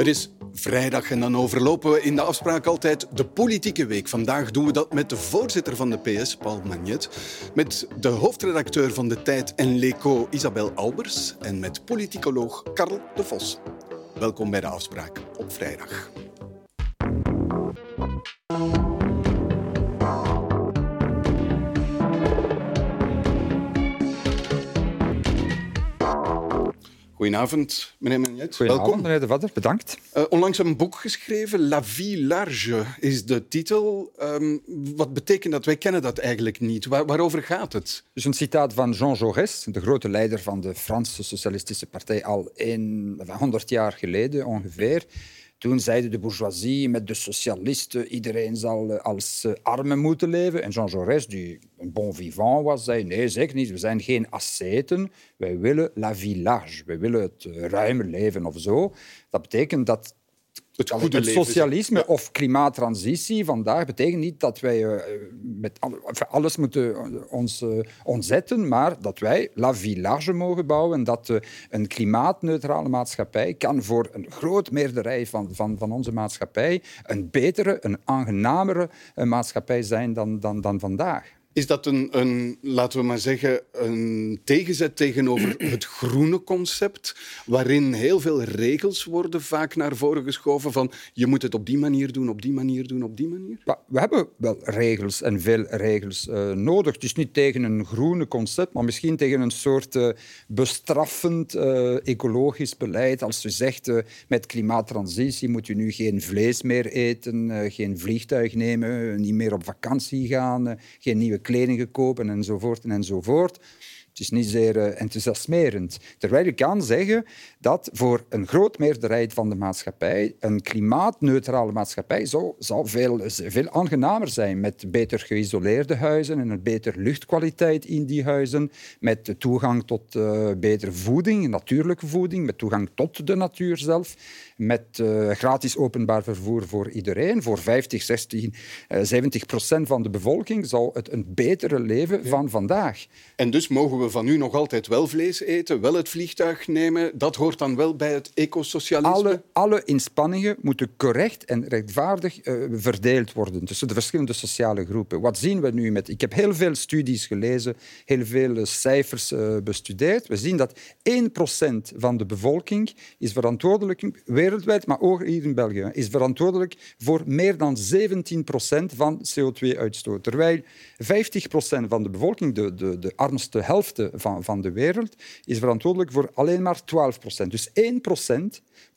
Het is vrijdag en dan overlopen we in de afspraak altijd de politieke week. Vandaag doen we dat met de voorzitter van de PS, Paul Magnet, met de hoofdredacteur van De Tijd en Leco, Isabel Albers, en met politicoloog Karl de Vos. Welkom bij de afspraak op vrijdag. Goedenavond, meneer Magnet. Welkom. meneer De Vadder. Bedankt. Uh, onlangs een boek geschreven, La Vie Large is de titel. Um, wat betekent dat? Wij kennen dat eigenlijk niet. Waar, waarover gaat het? Dus een citaat van Jean Jaurès, de grote leider van de Franse Socialistische Partij, al in, 100 jaar geleden ongeveer. Toen zeiden de bourgeoisie met de socialisten iedereen zal als armen moeten leven. En Jean Jaurès, die een bon vivant was, zei nee, zeker niet. We zijn geen asceten. Wij willen la vie large. Wij willen het ruime leven of zo. Dat betekent dat het, goede het leven socialisme ja. of klimaattransitie vandaag betekent niet dat wij uh, met alles moeten ons uh, ontzetten, maar dat wij la vie large mogen bouwen en dat uh, een klimaatneutrale maatschappij kan voor een groot meerderheid van, van, van onze maatschappij een betere, een aangenamere maatschappij zijn dan, dan, dan vandaag. Is dat een, een, laten we maar zeggen, een tegenzet tegenover het groene concept, waarin heel veel regels worden vaak naar voren geschoven van je moet het op die manier doen, op die manier doen, op die manier? We hebben wel regels en veel regels uh, nodig. Dus niet tegen een groene concept, maar misschien tegen een soort uh, bestraffend uh, ecologisch beleid. Als je zegt met klimaattransitie moet je nu geen vlees meer eten, geen vliegtuig nemen, niet meer op vakantie gaan, geen nieuwe kledingen kopen enzovoort en enzovoort. Het is niet zeer uh, enthousiasmerend. Terwijl je kan zeggen dat voor een groot meerderheid van de maatschappij een klimaatneutrale maatschappij zou, zou veel, veel aangenamer zijn met beter geïsoleerde huizen en een betere luchtkwaliteit in die huizen, met toegang tot uh, betere voeding, natuurlijke voeding, met toegang tot de natuur zelf, met uh, gratis openbaar vervoer voor iedereen. Voor 50, 60, 70 procent van de bevolking zou het een betere leven van vandaag. En dus mogen we van nu nog altijd wel vlees eten, wel het vliegtuig nemen. Dat hoort dan wel bij het ecosocialisme? Alle, alle inspanningen moeten correct en rechtvaardig uh, verdeeld worden tussen de verschillende sociale groepen. Wat zien we nu met... Ik heb heel veel studies gelezen, heel veel cijfers uh, bestudeerd. We zien dat 1% van de bevolking is verantwoordelijk, wereldwijd, maar ook hier in België, is verantwoordelijk voor meer dan 17% van CO2-uitstoot. Terwijl 50% van de bevolking, de, de, de armste helft van, van de wereld, is verantwoordelijk voor alleen maar 12%. Dus 1%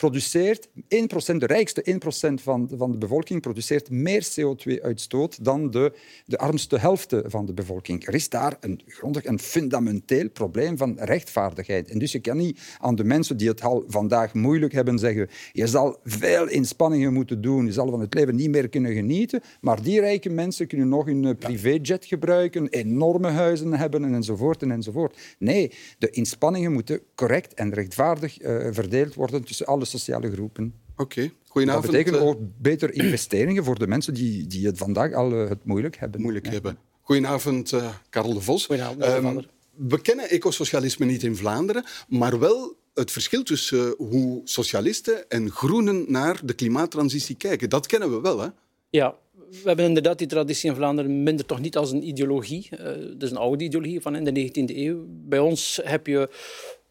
produceert, 1%, de rijkste 1% van, van de bevolking produceert meer CO2-uitstoot dan de, de armste helft van de bevolking. Er is daar een grondig en fundamenteel probleem van rechtvaardigheid. En dus je kan niet aan de mensen die het al vandaag moeilijk hebben zeggen je zal veel inspanningen moeten doen, je zal van het leven niet meer kunnen genieten, maar die rijke mensen kunnen nog een privéjet gebruiken, enorme huizen hebben en enzovoort en enzovoort. Nee, de inspanningen moeten correct en rechtvaardig uh, verdeeld worden tussen alle sociale groepen. Oké, okay. goedenavond. Dat betekent ook betere investeringen voor de mensen die, die het vandaag al uh, het moeilijk hebben. Moeilijk ja. hebben. Goedenavond, uh, Karel de Vos. Goedenavond, um, we kennen ecosocialisme niet in Vlaanderen, maar wel het verschil tussen hoe socialisten en groenen naar de klimaattransitie kijken. Dat kennen we wel, hè? Ja, we hebben inderdaad die traditie in Vlaanderen minder toch niet als een ideologie. Uh, dat is een oude ideologie van in de 19e eeuw. Bij ons heb je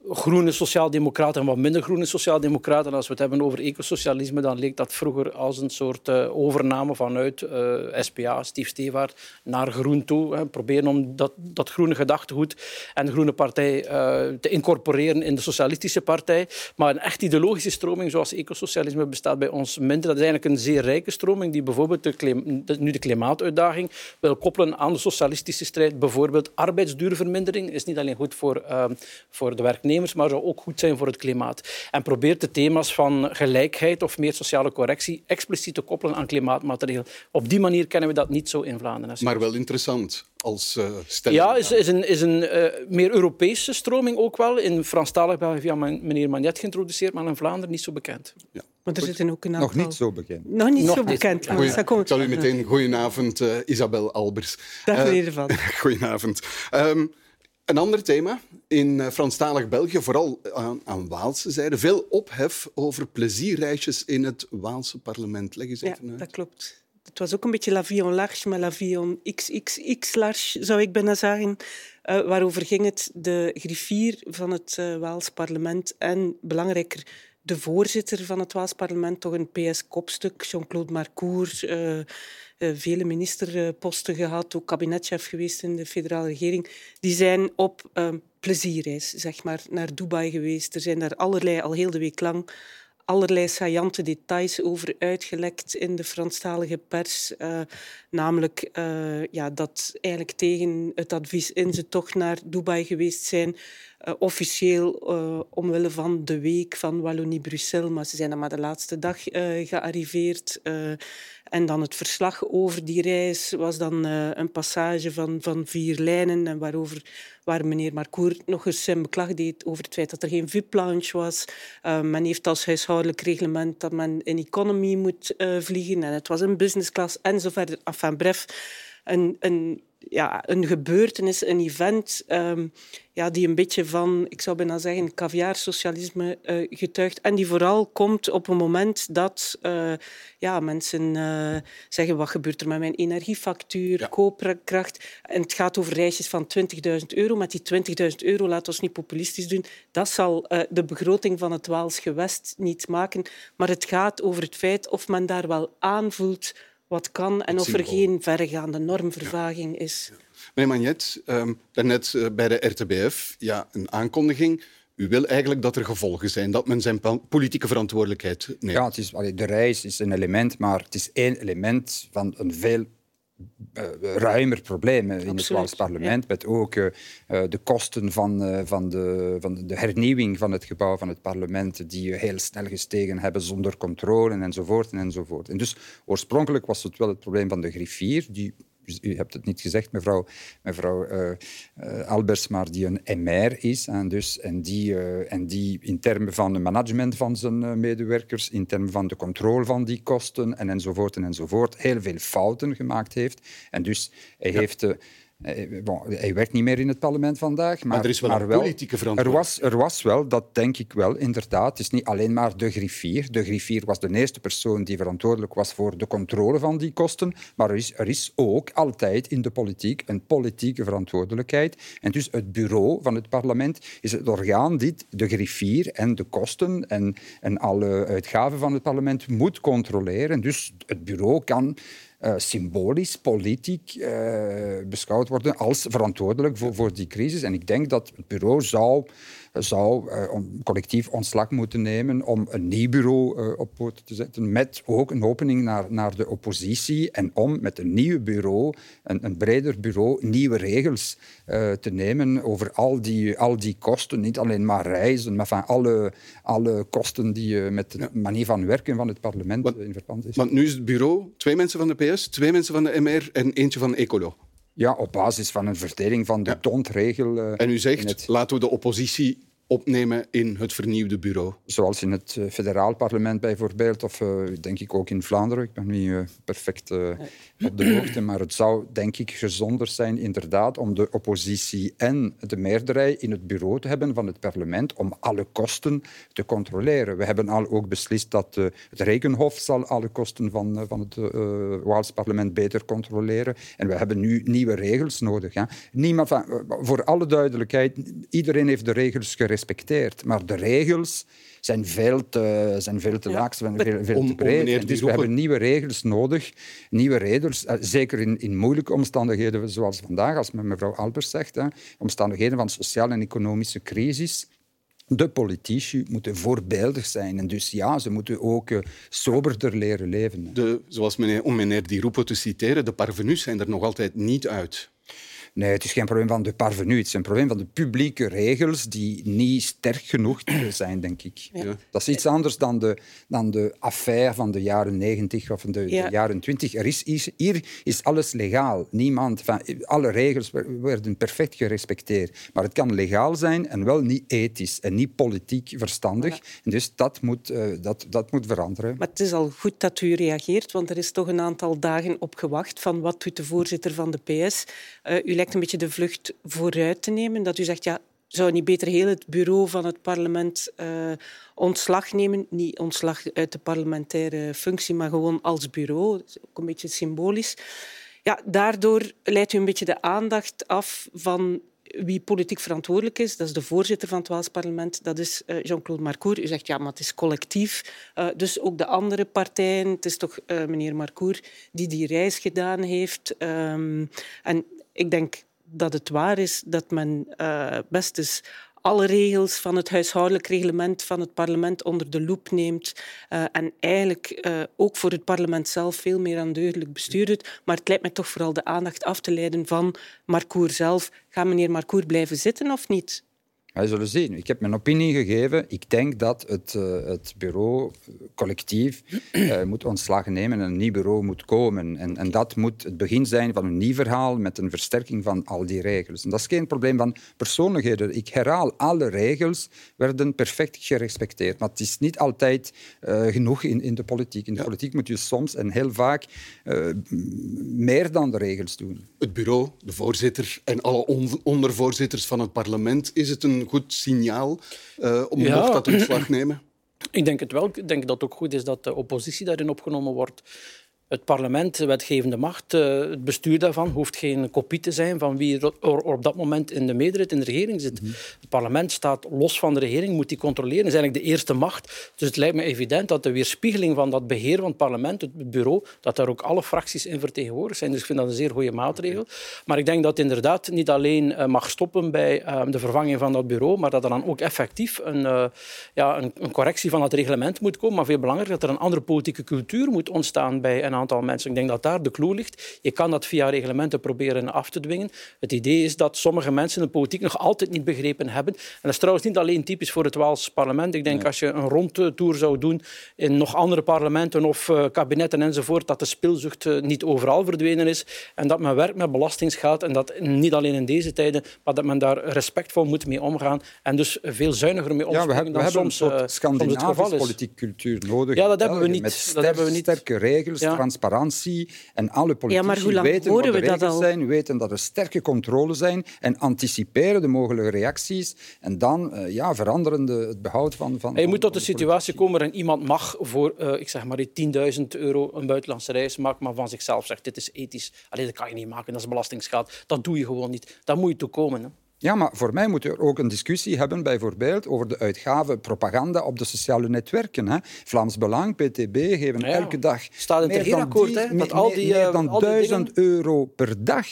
groene sociaaldemocraten en wat minder groene sociaaldemocraten. En als we het hebben over ecosocialisme, dan leek dat vroeger als een soort uh, overname vanuit uh, SPA, Steve Stevaart, naar groen toe. Hè. Proberen om dat, dat groene gedachtegoed en de Groene Partij uh, te incorporeren in de Socialistische Partij. Maar een echt ideologische stroming zoals ecosocialisme bestaat bij ons minder. Dat is eigenlijk een zeer rijke stroming die bijvoorbeeld de nu de klimaatuitdaging wil koppelen aan de socialistische strijd. Bijvoorbeeld arbeidsduurvermindering is niet alleen goed voor, voor de werknemers, maar zou ook goed zijn voor het klimaat. En probeert de thema's van gelijkheid of meer sociale correctie expliciet te koppelen aan klimaatmateriaal. Op die manier kennen we dat niet zo in Vlaanderen. Maar wel interessant als uh, stelling. Ja, is, is een, is een uh, meer Europese stroming ook wel. In Franstalig België via meneer Magnet geïntroduceerd, maar in Vlaanderen niet zo bekend. Ja. Maar er zitten ook een aantal... Nog niet zo bekend. Nog niet Nog zo bekend. Goeie, ik zal u meteen... Goedenavond, uh, Isabel Albers. Dag Eh, meneer Van. Goedenavond. Um, Een ander thema in uh, Franstalig België, vooral aan, aan Waalse zijde, veel ophef over plezierreisjes in het Waalse parlement. Leg eens even ja, dat klopt. Het was ook een beetje la vie en large, maar la vie en xxx large, zou ik bijna zeggen. Uh, waarover ging het? De griffier van het uh, Waals parlement en, belangrijker, de voorzitter van het Waals parlement, toch een PS-kopstuk, Jean-Claude Marcourt, uh, vele ministerposten gehad, ook kabinetchef geweest in de federale regering, die zijn op plezierreis, zeg maar, naar Dubai geweest. Er zijn daar allerlei, al heel de week lang, allerlei saillante details over uitgelekt in de Franstalige pers. Uh, namelijk uh, ja, dat eigenlijk tegen het advies in ze toch naar Dubai geweest zijn. Uh, officieel omwille van de week van Wallonie-Bruxelles. Maar ze zijn dan maar de laatste dag gearriveerd. En dan het verslag over die reis was dan uh, een passage van, van vier lijnen en waarover, waar meneer Marcourt nog eens zijn beklag deed over het feit dat er geen VIP-lounge was. Uh, men heeft als huishoudelijk reglement dat men in economy moet uh, vliegen en het was een business class en zo verder. Enfin bref, een, een ja, een gebeurtenis, een event um, ja, die een beetje van, ik zou bijna zeggen, caviar-socialisme uh, getuigt. En die vooral komt op een moment dat uh, ja, mensen uh, zeggen, wat gebeurt er met mijn energiefactuur, ja. koopkracht. En het gaat over reisjes van 20.000 euro. Met die 20.000 euro, laten we ons niet populistisch doen, dat zal de begroting van het Waals gewest niet maken. Maar het gaat over het feit of men daar wel aanvoelt wat kan en of er geen verregaande normvervaging is. Ja. Meneer Magnet, um, daarnet uh, bij de RTBF ja, een aankondiging. U wil eigenlijk dat er gevolgen zijn, dat men zijn politieke verantwoordelijkheid neemt. Ja, het is, de reis is een element, maar het is één element van een veel ruimer probleem in Absoluut, het Vlaams parlement, ja. met ook uh, de kosten van, uh, van, de, van de hernieuwing van het gebouw van het parlement, die heel snel gestegen hebben zonder controle enzovoort. En enzovoort. En dus oorspronkelijk was het wel het probleem van de griffier, die u hebt het niet gezegd, mevrouw, mevrouw uh, uh, Albers, maar die een MR is. En, dus, en, die, uh, en die in termen van het management van zijn medewerkers, in termen van de controle van die kosten en enzovoort en enzovoort, heel veel fouten gemaakt heeft. En dus hij ja. heeft eh, bon, hij werkt niet meer in het parlement vandaag. Maar, maar er is wel maar een politieke verantwoordelijkheid. Er was, er was wel, dat denk ik wel, inderdaad. Het is niet alleen maar de griffier. De griffier was de eerste persoon die verantwoordelijk was voor de controle van die kosten. Maar er is, er is ook altijd in de politiek een politieke verantwoordelijkheid. En dus het bureau van het parlement is het orgaan die de griffier en de kosten en, en alle uitgaven van het parlement moet controleren. Dus het bureau kan uh, symbolisch, politiek uh, beschouwd worden als verantwoordelijk voor, voor die crisis. En ik denk dat het bureau zou zou uh, collectief ontslag moeten nemen om een nieuw bureau uh, op poten te zetten, met ook een opening naar, naar de oppositie en om met een nieuw bureau, een, een breder bureau, nieuwe regels uh, te nemen over al die, al die kosten, niet alleen maar reizen, maar van alle, alle kosten die met de manier van werken van het parlement want, in verband is. Want nu is het bureau twee mensen van de PS, twee mensen van de MR en eentje van Ecolo. Ja, op basis van een verdeling van de ja. tontregel. Uh, en u zegt, het... laten we de oppositie opnemen in het vernieuwde bureau? Zoals in het uh, federaal parlement bijvoorbeeld, of uh, denk ik ook in Vlaanderen. Ik ben niet uh, perfect op de hoogte, maar het zou denk ik gezonder zijn inderdaad om de oppositie en de meerderheid in het bureau te hebben van het parlement om alle kosten te controleren. We hebben al ook beslist dat het Rekenhof zal alle kosten van, van het Waals parlement beter controleren. En we hebben nu nieuwe regels nodig. Hè. Niemand van, voor alle duidelijkheid, iedereen heeft de regels gerespecteerd gerespecteerd. Maar de regels zijn veel te, zijn veel te ja, laag, zijn veel, veel om, te breed. dus we hebben nieuwe regels nodig. Nieuwe regels, eh, zeker in, in moeilijke omstandigheden zoals vandaag, als mevrouw Albers zegt, hè, omstandigheden van sociale en economische crisis. De politici moeten voorbeeldig zijn. En dus ja, ze moeten ook uh, soberder leren leven. De, zoals meneer, om meneer Di Rupo te citeren, de parvenus zijn er nog altijd niet uit. Nee, het is geen probleem van de parvenu. Het is een probleem van de publieke regels die niet sterk genoeg zijn, denk ik. Ja. Dat is iets anders dan de, dan de affaire van de jaren 90 of de, ja. de jaren 20. Er is, is, hier is alles legaal. Niemand, van, alle regels werden perfect gerespecteerd. Maar het kan legaal zijn en wel niet ethisch en niet politiek verstandig. Ja. En dus dat moet, uh, dat, dat moet veranderen. Maar het is al goed dat u reageert, want er is toch een aantal dagen op gewacht van wat doet de voorzitter van de PS. Uh, u een beetje de vlucht vooruit te nemen. Dat u zegt, ja, zou niet beter heel het bureau van het parlement uh, ontslag nemen? Niet ontslag uit de parlementaire functie, maar gewoon als bureau. Dat is ook een beetje symbolisch. Ja, daardoor leidt u een beetje de aandacht af van wie politiek verantwoordelijk is. Dat is de voorzitter van het Waals parlement, dat is uh, Jean-Claude Marcour. U zegt ja, maar het is collectief. Uh, dus ook de andere partijen. Het is toch meneer Marcour die die reis gedaan heeft. Um, en ik denk dat het waar is dat men uh, best eens alle regels van het huishoudelijk reglement van het parlement onder de loep neemt uh, en eigenlijk uh, ook voor het parlement zelf veel meer aandeugelijk bestuur doet. Maar het lijkt mij toch vooral de aandacht af te leiden van Marcour zelf. Gaat meneer Marcour blijven zitten of niet? Wij zullen zien. Ik heb mijn opinie gegeven. Ik denk dat het, uh, het bureau collectief uh, moet ontslag nemen en een nieuw bureau moet komen. En, en, dat moet het begin zijn van een nieuw verhaal met een versterking van al die regels. En dat is geen probleem van persoonlijkheden. Ik herhaal, alle regels werden perfect gerespecteerd. Maar het is niet altijd uh, genoeg in, in de politiek. In de ja. politiek moet je soms en heel vaak meer dan de regels doen. Het bureau, de voorzitter en alle on ondervoorzitters van het parlement, is het een goed signaal uh, om ja. dat ontslag nemen? Ik denk het wel. Ik denk dat het ook goed is dat de oppositie daarin opgenomen wordt het parlement, de wetgevende macht, eh, het bestuur daarvan, hoeft geen kopie te zijn van wie er op dat moment in de meerderheid in de regering zit. Mm -hmm. Het parlement staat los van de regering, moet die controleren. Dat is eigenlijk de eerste macht. Dus het lijkt me evident dat de weerspiegeling van dat beheer van het parlement, het bureau, dat daar ook alle fracties in vertegenwoordigd zijn. Dus ik vind dat een zeer goede maatregel. Maar ik denk dat het inderdaad niet alleen uh, mag stoppen bij uh, de vervanging van dat bureau, maar dat er dan ook effectief een, uh, ja, een, een, correctie van het reglement moet komen. Maar veel belangrijker, dat er een andere politieke cultuur moet ontstaan bij een aantal mensen. Ik denk dat daar de clue ligt. Je kan dat via reglementen proberen af te dwingen. Het idee is dat sommige mensen de politiek nog altijd niet begrepen hebben. En dat is trouwens niet alleen typisch voor het Waals parlement. Ik denk nee. als je een rondtour zou doen in nog andere parlementen of uh, kabinetten enzovoort, dat de speelzucht uh, niet overal verdwenen is en dat men werkt met belastingsgeld en dat niet alleen in deze tijden, maar dat men daar respectvol moet mee omgaan en dus veel zuiniger mee omspringen ja, we hebben, dan soms, een uh, Scandinavische politieke cultuur nodig. Ja, dat hebben we niet. Met dat hebben we niet. sterke regels, ja. Transparantie en alle politici ja, weten wat de regels zijn, weten dat er sterke controles zijn en anticiperen de mogelijke reacties en dan uh, ja, veranderen de, het behoud van... van En je moet tot de situatie komen waarin iemand mag voor, uh, ik zeg maar, 10.000 euro een buitenlandse reis maken, maar van zichzelf zegt, dit is ethisch. Allee, dat kan je niet maken, dat is belastingsgeld. Dat doe je gewoon niet. Daar moet je toe komen. Hè. Ja, maar voor mij moet er ook een discussie hebben, bijvoorbeeld, over de uitgaven propaganda op de sociale netwerken. Hè. Vlaams Belang, PTB geven Ja. elke dag Staat in het meer dan, regeerakkoord, hè, meer- dat al die, meer eh, dan al die 1000 euro per dag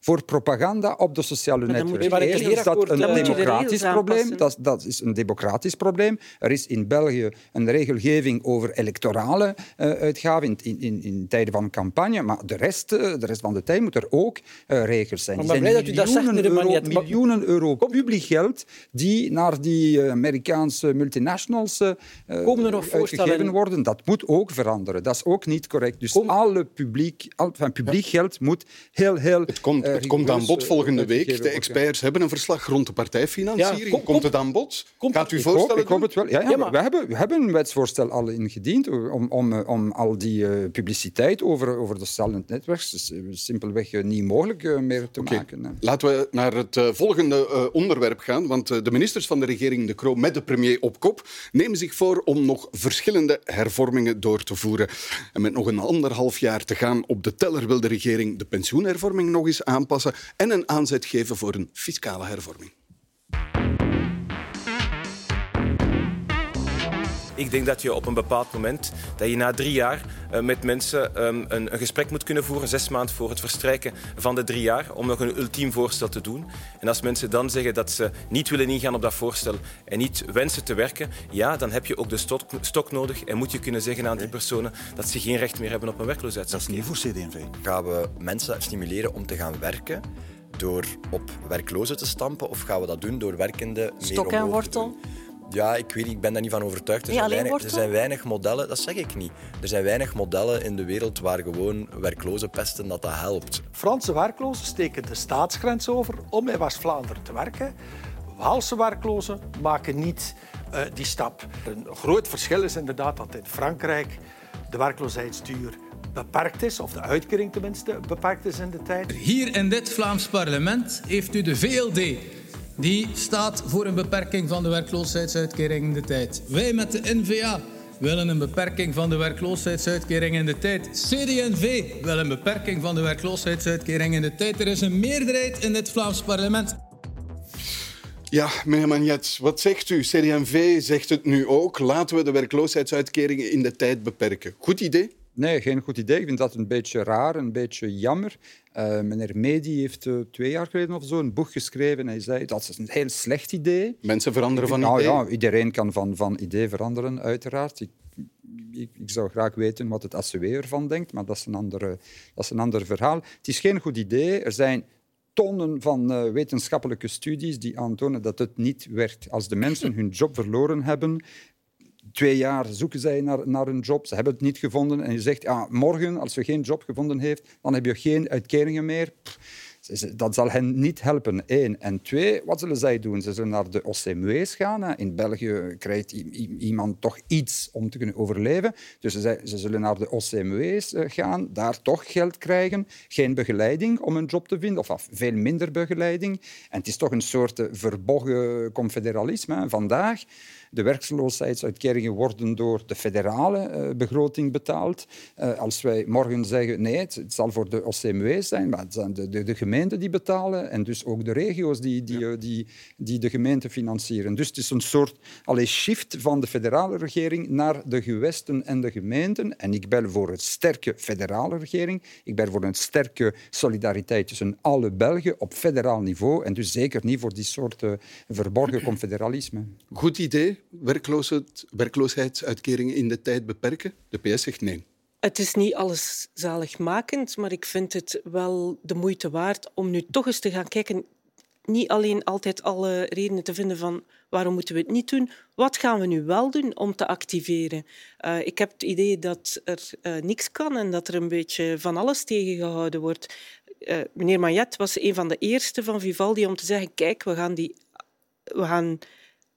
voor propaganda op de sociale je- netwerken. Eerst is dat een eh, je democratisch probleem. Dat, dat is een democratisch probleem. Er is in België een regelgeving over electorale eh, uitgaven in, in, in, tijden van campagne, maar de rest, eh, de rest van de tijd moet er ook eh, regels zijn. Maar ik ben blij dat u dat zegt, miljoenen meneer miljoenen euro publiek geld die naar die eh, Amerikaanse multinationals eh, Komen er nog voorstellen? worden. Dat moet ook veranderen. Dat is ook niet correct. Dus Kom- alle publiek, al, van publiek geld moet heel, heel... Het komt, eh, het komt aan bod volgende eh, week. De worden. experts hebben een verslag rond de partijfinanciering. Ja, kom- komt kom- het aan bod? komt- Gaat u ik Ik hoop, voorstellen ik hoop het wel. Ja, ja, Ja, maar- we, hebben, we hebben een wetsvoorstel al ingediend om, om, eh, om al die eh, publiciteit over, over de sociale netwerks dus, eh, simpelweg eh, niet mogelijk eh, meer te maken. hè. Laten we naar het eh, eh, onderwerp gaan. Want eh, de ministers van de regering De Croo met de premier op kop nemen zich voor om nog verschillende hervormingen door te voeren. En met nog een anderhalf jaar te gaan op de teller wil de regering de pensioenhervorming nog eens aanpassen en een aanzet geven voor een fiscale hervorming. Ik denk dat je op een bepaald moment, dat je na drie jaar eh, met mensen ehm, een, een gesprek moet kunnen voeren, zes maanden voor het verstrijken van de drie jaar, om nog een ultiem voorstel te doen. En als mensen dan zeggen dat ze niet willen ingaan op dat voorstel en niet wensen te werken, ja, dan heb je ook de stok, stok nodig en moet je kunnen zeggen aan die personen dat ze geen recht meer hebben op een Dat is niet voor CD&V. Gaan we mensen stimuleren om te gaan werken door op werklozen te stampen? Of gaan we dat doen door werkenden meer Stok en te wortel? doen? Ja, ik weet niet, ik ben daar niet van overtuigd. Er, Nee, zijn weinig, er zijn weinig modellen, dat zeg ik niet. Er zijn weinig modellen in de wereld waar gewoon werklozen pesten dat dat helpt. Franse werklozen steken de staatsgrens over om in West-Vlaanderen te werken. Waalse werklozen maken niet eh, die stap. Een groot verschil is inderdaad dat in Frankrijk de werkloosheidsduur beperkt is, of de uitkering tenminste beperkt is in de tijd. Hier in dit Vlaams parlement heeft u de VLD. Die staat voor een beperking van de werkloosheidsuitkering in de tijd. Wij met de NVA willen een beperking van de werkloosheidsuitkering in de tijd. CD&V wil een beperking van de werkloosheidsuitkering in de tijd. Er is een meerderheid in dit Vlaams parlement. Ja, meneer Magnet, wat zegt u? CD&V zegt het nu ook. Laten we de werkloosheidsuitkeringen in de tijd beperken. Goed idee? Nee, geen goed idee. Ik vind dat een beetje raar, een beetje jammer. Uh, meneer Medi heeft uh, twee jaar geleden of zo een boek geschreven. Hij zei dat is een heel slecht idee. Mensen veranderen van nou, idee? Ja, iedereen kan van, van idee veranderen, uiteraard. Ik, ik, ik, zou graag weten wat het ACW ervan denkt, maar dat is, een andere, dat is een ander verhaal. Het is geen goed idee. Er zijn tonnen van uh, wetenschappelijke studies die aantonen dat het niet werkt. Als de mensen hun job verloren hebben, twee jaar zoeken zij naar, naar een job, ze hebben het niet gevonden en je zegt, ja, morgen, als je geen job gevonden heeft, dan heb je geen uitkeringen meer. Dat zal hen niet helpen, één. En twee, wat zullen zij doen? Ze zullen naar de OCMW's gaan. In België krijgt iemand toch iets om te kunnen overleven. Dus ze, zullen naar de OCMW's eh, gaan, daar toch geld krijgen. Geen begeleiding om een job te vinden, of veel minder begeleiding. En het is toch een soort eh, verborgen confederalisme. Vandaag de werkloosheidsuitkeringen worden door de federale uh, begroting betaald. Uh, als wij morgen zeggen nee, het, zal voor de OCMW zijn, maar het zijn de, de, de gemeenten die betalen en dus ook de regio's die, die, ja. die, die de gemeente financieren. Dus het is een soort allee, shift van de federale regering naar de gewesten en de gemeenten. En ik ben voor een sterke federale regering. Ik ben voor een sterke solidariteit tussen alle Belgen op federaal niveau. En dus zeker niet voor die soort verborgen confederalisme. Goed idee werkloosheid, werkloosheidsuitkeringen in de tijd beperken? De PS zegt nee. Het is niet alles zaligmakend, maar ik vind het wel de moeite waard om nu toch eens te gaan kijken. Niet alleen altijd alle redenen te vinden van waarom moeten we het niet doen. Wat gaan we nu wel doen om te activeren? Uh, ik heb het idee dat er uh, niks kan en dat er een beetje van alles tegengehouden wordt. Uh, meneer Maillet was een van de eerste van Vivaldi om te zeggen: kijk, we gaan die, we gaan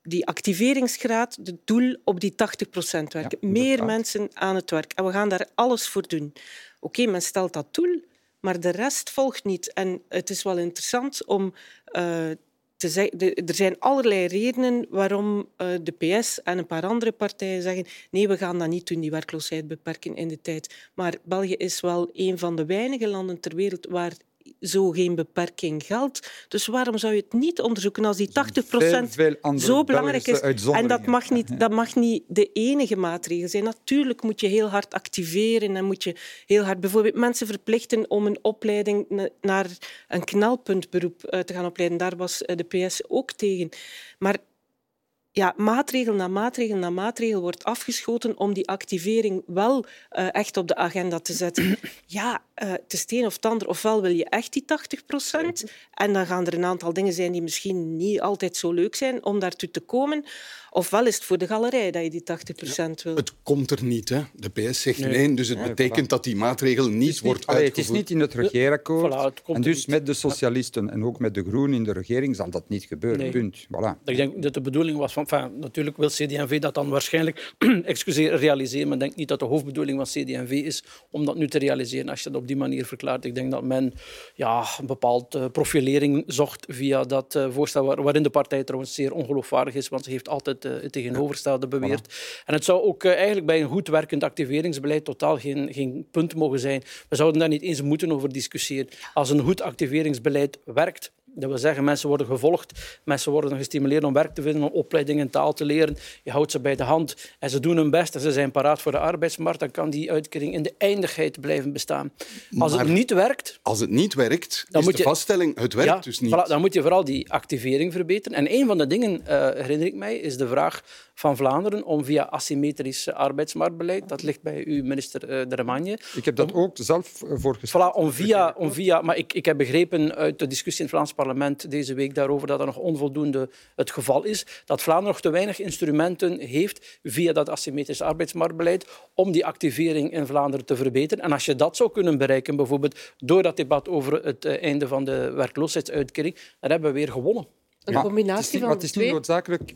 die activeringsgraad, het doel op die 80% werken. Ja, Meer mensen aan het werk. En we gaan daar alles voor doen. Oké, okay, men stelt dat doel, maar de rest volgt niet. En het is wel interessant om uh, te zeggen... De, er zijn allerlei redenen waarom uh, de PS en een paar andere partijen zeggen nee, we gaan dat niet doen, die werkloosheid beperken in de tijd. Maar België is wel een van de weinige landen ter wereld waar zo geen beperking geldt. Dus waarom zou je het niet onderzoeken als die 80% zo belangrijk is? En dat mag, niet, dat mag niet de enige maatregel zijn. Natuurlijk moet je heel hard activeren en moet je heel hard bijvoorbeeld mensen verplichten om een opleiding naar een knelpuntberoep eh, te gaan opleiden. Daar was eh, de PS ook tegen. Maar ja, maatregel na maatregel na maatregel wordt afgeschoten om die activering wel uh, echt op de agenda te zetten. Ja, uh, het is het een of het ander. Ofwel wil je echt die 80 procent en dan gaan er een aantal dingen zijn die misschien niet altijd zo leuk zijn om daartoe te komen. Ofwel is het voor de galerij dat je die 80 procent ja, wil. Het komt er niet. Hè. De PS zegt nee, nee dus het nee, betekent voilà. dat die maatregel niet, niet wordt allee, Het is niet in het regeerakkoord. Voilà, het en dus met de socialisten en ook met de groenen in de regering zal dat niet gebeuren. Nee. Punt. Voilà. Ik denk dat de bedoeling was van... Enfin, natuurlijk wil CD&V dat dan waarschijnlijk excuseer, realiseren, maar ik denk niet dat de hoofdbedoeling van CD&V is om dat nu te realiseren als je dat op die manier verklaart. Ik denk dat men ja, een bepaalde uh, profilering zocht via dat uh, voorstel, waar, waarin de partij trouwens zeer ongeloofwaardig is, want ze heeft altijd uh, het tegenovergestelde beweerd. Voilà. En het zou ook eigenlijk bij een goed werkend activeringsbeleid totaal geen, geen punt mogen zijn. We zouden daar niet eens moeten over discussiëren. Als een goed activeringsbeleid werkt, dat wil zeggen, mensen worden gevolgd, mensen worden gestimuleerd om werk te vinden, om opleidingen in taal te leren. Je houdt ze bij de hand en ze doen hun best en ze zijn paraat voor de arbeidsmarkt, dan kan die uitkering in de eindigheid blijven bestaan. Als maar het niet werkt... Als het niet werkt, dan is moet je, de vaststelling, het werkt ja, dus niet. Voilà, dan moet je vooral die activering verbeteren. En een van de dingen, uh, herinner ik mij, is de vraag van Vlaanderen om via asymmetrisch arbeidsmarktbeleid, dat ligt bij uw minister uh, De Remagne... Ik heb dat om, ook zelf voorgesteld. Voilà, om via, om via, maar ik, ik heb begrepen uit de discussie in het Vlaams parlement deze week daarover dat dat nog onvoldoende het geval is, dat Vlaanderen nog te weinig instrumenten heeft via dat asymmetrisch arbeidsmarktbeleid om die activering in Vlaanderen te verbeteren. En als je dat zou kunnen bereiken, bijvoorbeeld door dat debat over het einde van de werkloosheidsuitkering, dan hebben we weer gewonnen. Een combinatie ja, het is niet, van het is niet noodzakelijk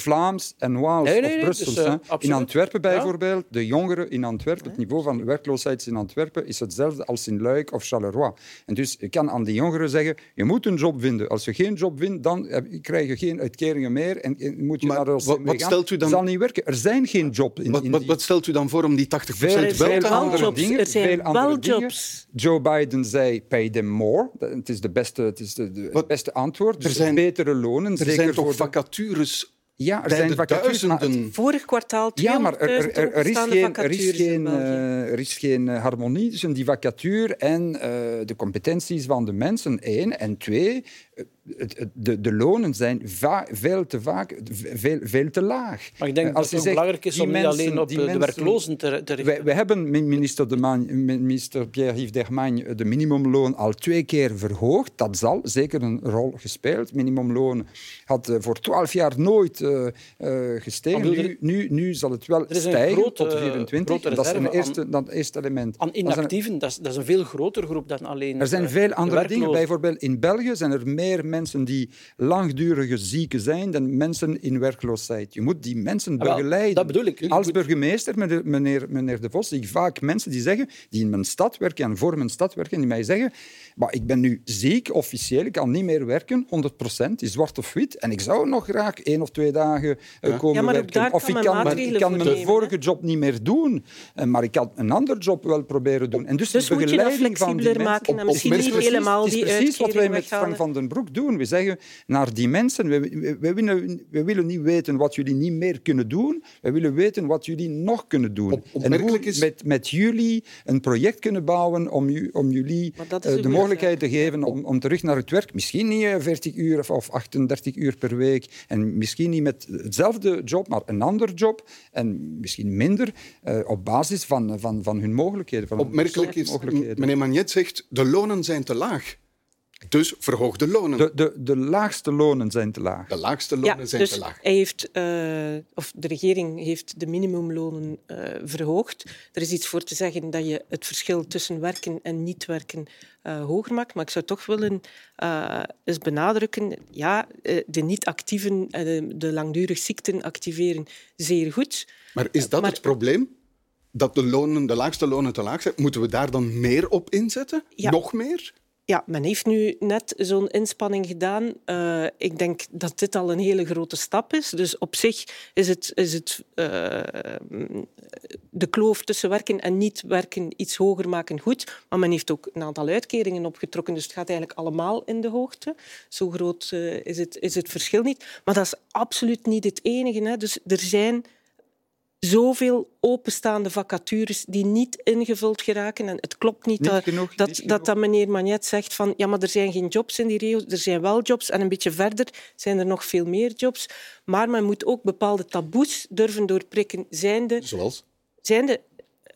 Vlaams en Waals Nee, nee, of nee, Brussels. dus, eh, in. Antwerpen Ja. bijvoorbeeld, de jongeren in Antwerpen, het niveau van werkloosheid in Antwerpen is hetzelfde als in Luik of Charleroi. En dus je kan aan die jongeren zeggen, je moet een job vinden. Als je geen job vindt, dan krijg je geen uitkeringen meer en moet je Maar naar de wat- wat stelt u dan- Het zal niet werken. Er zijn geen job in, Wat, in wat, die- wat stelt u dan voor om die 80% veel, wel veel te andere halen? jobs. dingen. Er zijn veel andere dingen. jobs. Joe Biden zei, pay them more. Het is, de beste, het is de, beste antwoord. Dus zijn- betere lonen. Er zeker zijn toch de- vacatures Ja, er bij zijn de vacatures. maar het- duizenden? Vorig kwartaal 200.000 ja, maar er, er, er, er is geen, er is geen, eh, er is geen eh, harmonie tussen die vacature en eh, de competenties van de mensen, één. En twee, eh, het- de, de lonen zijn veel te vaak veel, veel te laag. Maar ik denk Eh, dat het zegt, belangrijk is om niet mensen- alleen op eh, de mensen- werklozen te, te richten. wij hebben min- minister, de Man- minister Pierre-Yves Dermagne de minimumloon al twee keer verhoogd. Dat zal zeker een rol gespeeld. Minimumloon had eh, voor twaalf jaar nooit eh, gestegen. Nu, nu, nu zal het wel is een stijgen grote- tot 24. grote dat is een eerste, dat eerste element. Aan Dat is een- inactieven, dat is, dat is een veel grotere groep dan alleen. er zijn veel de andere dingen. Bijvoorbeeld in België zijn er meer mensen die langdurige zieken zijn dan mensen in werkloosheid. Je moet die mensen Ah, wel, begeleiden. dat bedoel ik. Als burgemeester, meneer, meneer, meneer De Vos, zie ik vaak mensen die zeggen, die in mijn stad werken en voor mijn stad werken, die mij zeggen, maar ik ben nu ziek, officieel, ik kan niet meer werken, 100%, is zwart of wit, en ik zou nog graag één of twee dagen eh, komen Ja, maar werken. daar of kan ik kan, maatregelen ik kan mijn nemen, vorige job niet meer doen, eh, maar ik kan een ander job wel proberen doen. En dus, Dus moet je dat begeleiding van die flexibeler mensen- maken en misschien niet helemaal die precies wat wij met. Frank van den Broek doen. We zeggen naar die mensen, we, we, we willen, we willen niet weten wat jullie niet meer kunnen doen, we willen weten wat jullie nog kunnen doen. Op- en hoe is- met, met jullie een project kunnen bouwen om, om jullie eh, de mogelijkheid te geven om, om terug naar het werk. Misschien niet eh, 40 uur of, of 38 uur per week en misschien niet met hetzelfde job, maar een ander job en misschien minder eh, op basis van, van, van hun mogelijkheden. Van Opmerkelijk is, mogelijkheden. meneer Magnet zegt, de lonen zijn te laag. Dus verhoog de lonen. De, de, de laagste lonen zijn te laag. De laagste lonen Ja, zijn dus te laag. hij heeft, eh, of de regering heeft de minimumlonen eh, verhoogd. Er is iets voor te zeggen dat je het verschil tussen werken en niet werken eh, hoger maakt. Maar ik zou toch willen eh, eens benadrukken, ja, eh, de niet-actieven, de, de langdurig ziekten activeren, zeer goed. Maar is dat Maar- het probleem? Dat de, lonen, de laagste lonen te laag zijn? Moeten we daar dan meer op inzetten? Ja. Nog meer? Ja, men heeft nu net zo'n inspanning gedaan. Eh, ik denk dat dit al een hele grote stap is. Dus op zich is het, is het eh, de kloof tussen werken en niet werken iets hoger maken goed. Maar men heeft ook een aantal uitkeringen opgetrokken. Dus het gaat eigenlijk allemaal in de hoogte. Zo groot eh, is, het, is het verschil niet. Maar dat is absoluut niet het enige. Hè. Dus er zijn zoveel openstaande vacatures die niet ingevuld geraken. En het klopt niet, Niet dat, genoeg, dat, niet dat, dat meneer Magnet zegt van ja, maar er zijn geen jobs in die regio. Er zijn wel jobs en een beetje verder zijn er nog veel meer jobs. Maar men moet ook bepaalde taboes durven doorprikken. Zijnde, Zoals? zijnde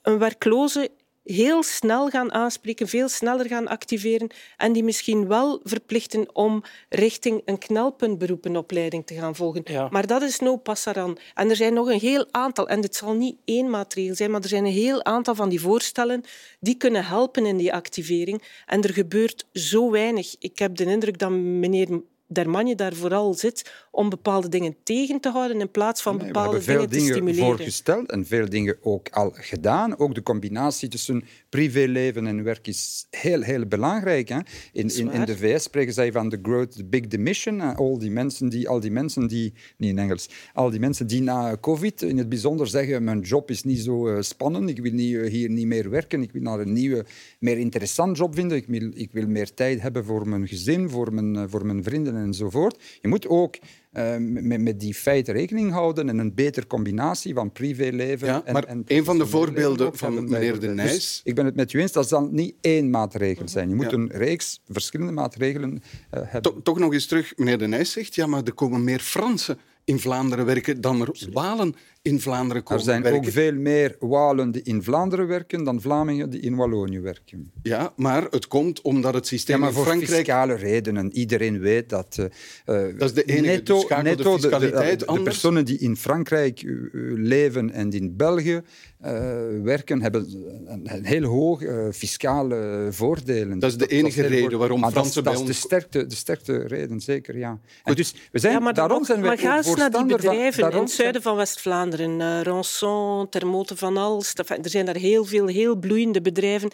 een werkloze heel snel gaan aanspreken, veel sneller gaan activeren en die misschien wel verplichten om richting een knelpuntberoepenopleiding te gaan volgen. Ja. Maar dat is no passaran. En er zijn nog een heel aantal, en dit zal niet één maatregel zijn, maar er zijn een heel aantal van die voorstellen die kunnen helpen in die activering. En er gebeurt zo weinig. Ik heb de indruk dat meneer Dermanje daar vooral zit om bepaalde dingen tegen te houden in plaats van Nee, we bepaalde hebben veel dingen te dingen stimuleren. voorgesteld en veel dingen ook al gedaan. Ook de combinatie tussen privéleven en werk is heel, heel belangrijk. Hè? In, in, in de VS spreken zij van the growth, the big demission. Al die mensen die, al die mensen die, niet in Engels, al die mensen die na COVID in het bijzonder zeggen, mijn job is niet zo eh, spannend, ik wil niet, eh, hier niet meer werken, ik wil naar een nieuwe, meer interessant job vinden, ik wil, ik wil meer tijd hebben voor mijn gezin, voor mijn, eh, voor mijn vrienden enzovoort. Je moet ook eh, met, met die feiten rekening houden en een betere combinatie van privéleven Ja, en, maar en een van de voorbeelden van meneer. De Dus Nijs- ik ben het met u eens, dat zal niet één maatregel zijn. Je moet Ja. een reeks verschillende maatregelen eh, hebben. To- toch nog eens terug, meneer De Nijs zegt, ja, maar er komen meer Fransen in Vlaanderen werken dan er Walen in Vlaanderen Er komen zijn werken. ook veel meer Walen die in Vlaanderen werken dan Vlamingen die in Wallonië werken. Ja, maar het komt omdat het systeem Ja, maar in voor Frankrijk... fiscale redenen. Iedereen weet dat. eh, eh, Dat is de enige, netto, de netto de, de, fiscaliteit de anders? personen die in Frankrijk eh, leven en in België eh, werken, hebben een, een heel hoog fiscale voordelen. Dat is de enige reden waarom Maar dat is- Fransen dat bij is ons- de sterkte, de sterkte reden, zeker, ja. En dus we zijn, Ja, maar, daarom zijn we maar ga eens naar die bedrijven in daarom het zuiden van West-Vlaanderen. Eh Rançon, Termote van Alst. Er zijn daar heel veel heel bloeiende bedrijven.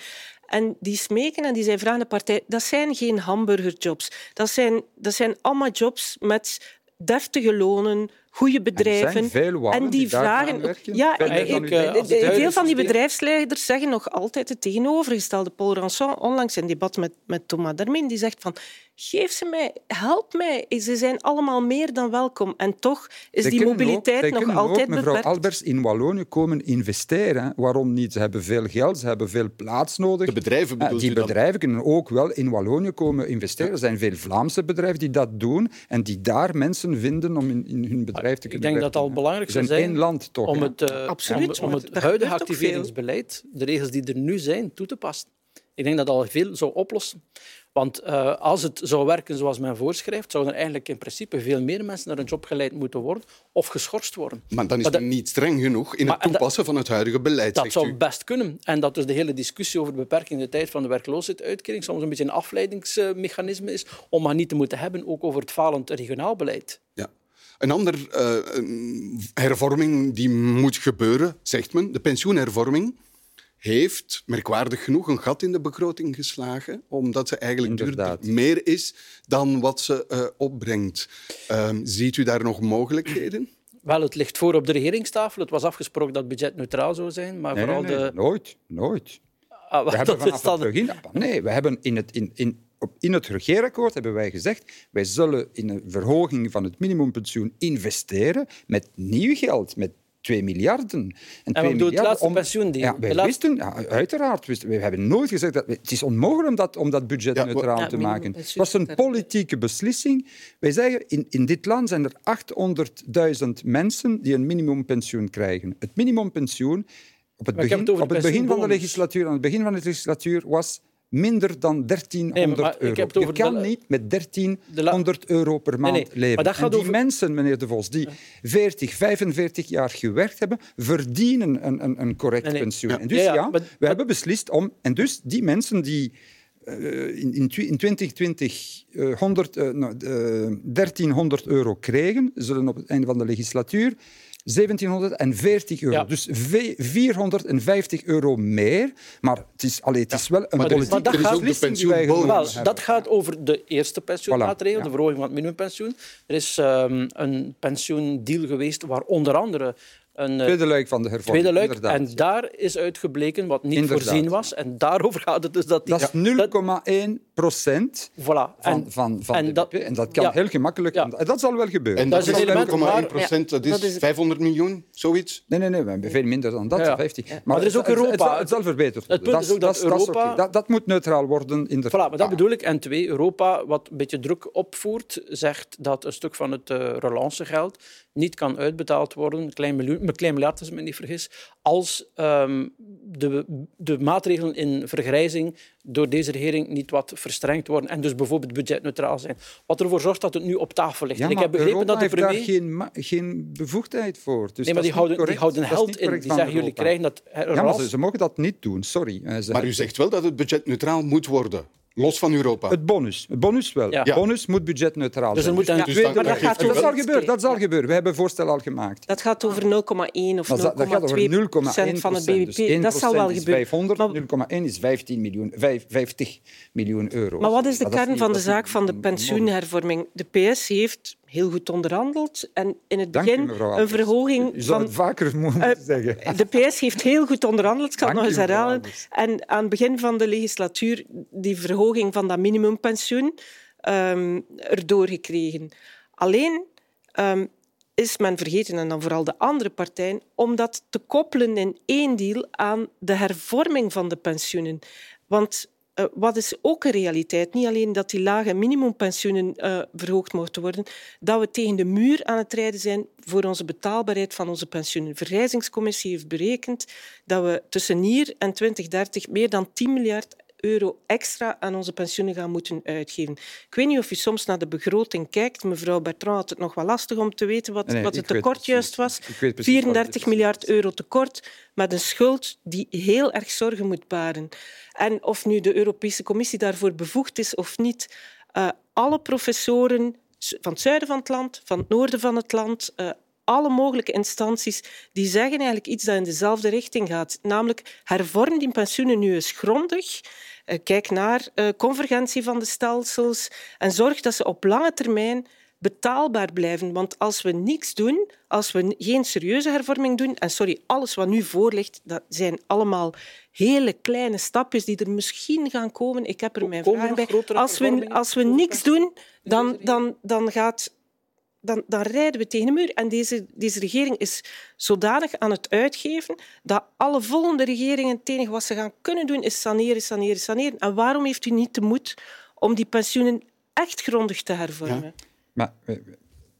En die smeken en die zijn vragen de partij... Dat zijn geen hamburgerjobs. Dat zijn, dat zijn allemaal jobs met deftige lonen, goede bedrijven. veel en die vragen... Ja, Veel ik- u denkt. Als het huidige veel van die bedrijfsleiders zeggen nog altijd het tegenovergestelde. Paul Rançon, onlangs in een debat met, met Thomas Dermin, die zegt van geef ze mij, help mij. Ze zijn allemaal meer dan welkom. En toch is die mobiliteit ook, nog altijd ook, mevrouw beperkt. Albers, in Wallonië komen investeren. Waarom niet? Ze hebben veel geld, ze hebben veel plaats nodig. De bedrijven Eh, bedoelt die u dan? bedrijven kunnen ook wel in Wallonië komen investeren. Er zijn veel Vlaamse bedrijven die dat doen en die daar mensen vinden om in, in hun bedrijf te Ik denk dat het al belangrijk zou zijn zijn één land toch. om het, eh, Absoluut, om, het huidige activeringsbeleid, de regels die er nu zijn, toe te passen. Ik denk dat dat al veel zou oplossen. Want eh, als het zou werken zoals men voorschrijft, zouden er eigenlijk in principe veel meer mensen naar een job geleid moeten worden of geschorst worden. Maar dan is Maar het niet streng genoeg in het dat- toepassen van het huidige beleid, Dat zegt zou u. best kunnen. En dat dus de hele discussie over de beperking de tijd van de werkloosheidsuitkering soms een beetje een afleidingsmechanisme is om maar niet te moeten hebben ook over het falend regionaal beleid. Ja. Een andere hervorming die moet gebeuren, zegt men, de pensioenhervorming, heeft merkwaardig genoeg een gat in de begroting geslagen, omdat ze eigenlijk duurder meer is dan wat ze eh, opbrengt. Ehm, ziet u daar nog mogelijkheden? Wel, het ligt voor op de regeringstafel. Het was afgesproken dat het budget neutraal zou zijn, maar Nee, vooral nee, de... nooit, nooit. Ah, We dat hebben vanaf het begin... Nee, we hebben in het, in, in, in het regeerakkoord hebben wij gezegd wij zullen in een verhoging van het minimumpensioen investeren met nieuw geld, met 2 miljarden. En, wat bedoelt het laatste pensioendeel? Ja, wij laatste- wisten, ja, uiteraard. wisten- We hebben nooit gezegd dat... Het is onmogelijk om dat, om dat budget Ja, neutraal Ja, te maken. Het was een politieke beslissing. Wij zeggen, in, in dit land zijn er 800.000 mensen die een minimumpensioen krijgen. Het minimumpensioen op het begin, het op het begin van de legislatuur, aan het begin van de legislatuur was minder dan 1300 maar ik euro. Je kan de- niet met de 1300 euro per maand nee, leven. maar dat gaat die over- mensen, meneer De Vos, die 40, 45 jaar gewerkt hebben, verdienen een, een, een correct Nee, nee. pensioen. Ja. En dus Ja, ja, ja, maar- we maar- hebben beslist om... En dus die mensen die eh, in, in, twi- in 2020 eh, 100, eh, nou, eh, 1300 euro kregen, zullen op het einde van de legislatuur 1740 euro. Ja. Dus ve- 450 euro meer. Maar het is, allee, het is wel een maar politieke er is ook de genomen Wel, dat gaat over de eerste pensioenmaatregel, Voilà, ja. de verhoging van het minimumpensioen. Er is ehm, een pensioendeal geweest waar onder andere een eh, Tweede luik van de hervorming. tweede luik. inderdaad. En daar is uitgebleken wat niet Inderdaad. voorzien was. En daarover gaat het dus dat... die- Dat is 0,1 procent Voilà. van, En, van, van en de dat- BBP. En dat kan ja. heel gemakkelijk. Ja. En dat zal wel gebeuren. En Dat dat, is een is element, 0,1 maar- procent, dat is dat is- 500 miljoen, zoiets. Nee, nee, nee, we hebben veel minder dan dat, Ja, ja. 50. Maar er is ook het- het- Het, Europa. zal, het zal verbeterd Het worden. punt is ook dat Europa- dat, dat moet neutraal worden in de... Voilà, maar dat bedoel ik. En twee, Europa, wat een beetje druk opvoert, zegt dat een stuk van het eh relancegeld niet kan uitbetaald worden, een klein, miljoen, klein miljard als ik me niet vergis, als ehm, de, de maatregelen in vergrijzing door deze regering niet wat verstrengd worden en dus bijvoorbeeld budgetneutraal zijn. Wat ervoor zorgt dat het nu op tafel ligt. Ja, en ik maar heb begrepen Europa dat de heeft premier... daar geen, geen bevoegdheid voor. Dus Nee, maar die houden, die houden held in. Die zeggen, jullie krijgen dat... Ja, maar ze, ze mogen dat niet doen, sorry. Ze Maar u zegt wel dat het budgetneutraal moet worden, los van Europa. Het bonus. Het bonus wel. Ja. Het bonus moet budgetneutraal Dus er zijn. moet een Dus dan- maar dat gaat dat zal gebeuren. Dat zal gebeuren. We hebben een voorstel al gemaakt. Dat gaat over 0,1 of Dat, dat gaat over 0,2 0,1 procent van het bbp. Dus 1 dat zal wel gebeuren. 500, Maar- 0,1 is 15 miljoen, vijf- 50 miljoen euro. Maar wat is de kern van de zaak van de pensioenhervorming? De PS heeft heel goed onderhandeld en in het u, begin een verhoging U zou van het vaker moeten Eh, zeggen. De PS heeft heel goed onderhandeld, ik zal het Dank nog eens herhalen. En aan het begin van de legislatuur die verhoging van dat minimumpensioen ehm erdoor gekregen. Alleen ehm, is men vergeten, en dan vooral de andere partijen, om dat te koppelen in één deal aan de hervorming van de pensioenen. Want uh, wat is ook een realiteit? Niet alleen dat die lage minimumpensioenen uh, verhoogd mochten worden, dat we tegen de muur aan het rijden zijn voor onze betaalbaarheid van onze pensioenen. De Verrijzingscommissie heeft berekend dat we tussen hier en 2030 meer dan 10 miljard euro extra aan onze pensioenen gaan moeten uitgeven. Ik weet niet of u soms naar de begroting kijkt. Mevrouw Bertrand had het nog wel lastig om te weten wat, Nee, wat het tekort juist was. Ik weet precies wat het 34 is. miljard euro tekort met een schuld die heel erg zorgen moet baren. En of nu de Europese Commissie daarvoor bevoegd is of niet, eh, alle professoren van het zuiden van het land, van het noorden van het land, eh, alle mogelijke instanties, die zeggen eigenlijk iets dat in dezelfde richting gaat. Namelijk, hervorm die pensioenen nu eens grondig. Eh, Kijk naar eh, convergentie van de stelsels en zorg dat ze op lange termijn betaalbaar blijven. Want als we niks doen, als we geen serieuze hervorming doen, en sorry, alles wat nu voor ligt, dat zijn allemaal hele kleine stapjes die er misschien gaan komen. Ik heb er mijn nog bij. Als we, als we niks doen, dan, dan, dan gaat dan, dan rijden we tegen de muur. En deze, deze regering is zodanig aan het uitgeven dat alle volgende regeringen het enige wat ze gaan kunnen doen is saneren, saneren, saneren. En waarom heeft u niet de moed om die pensioenen echt grondig te hervormen? Ja. Maar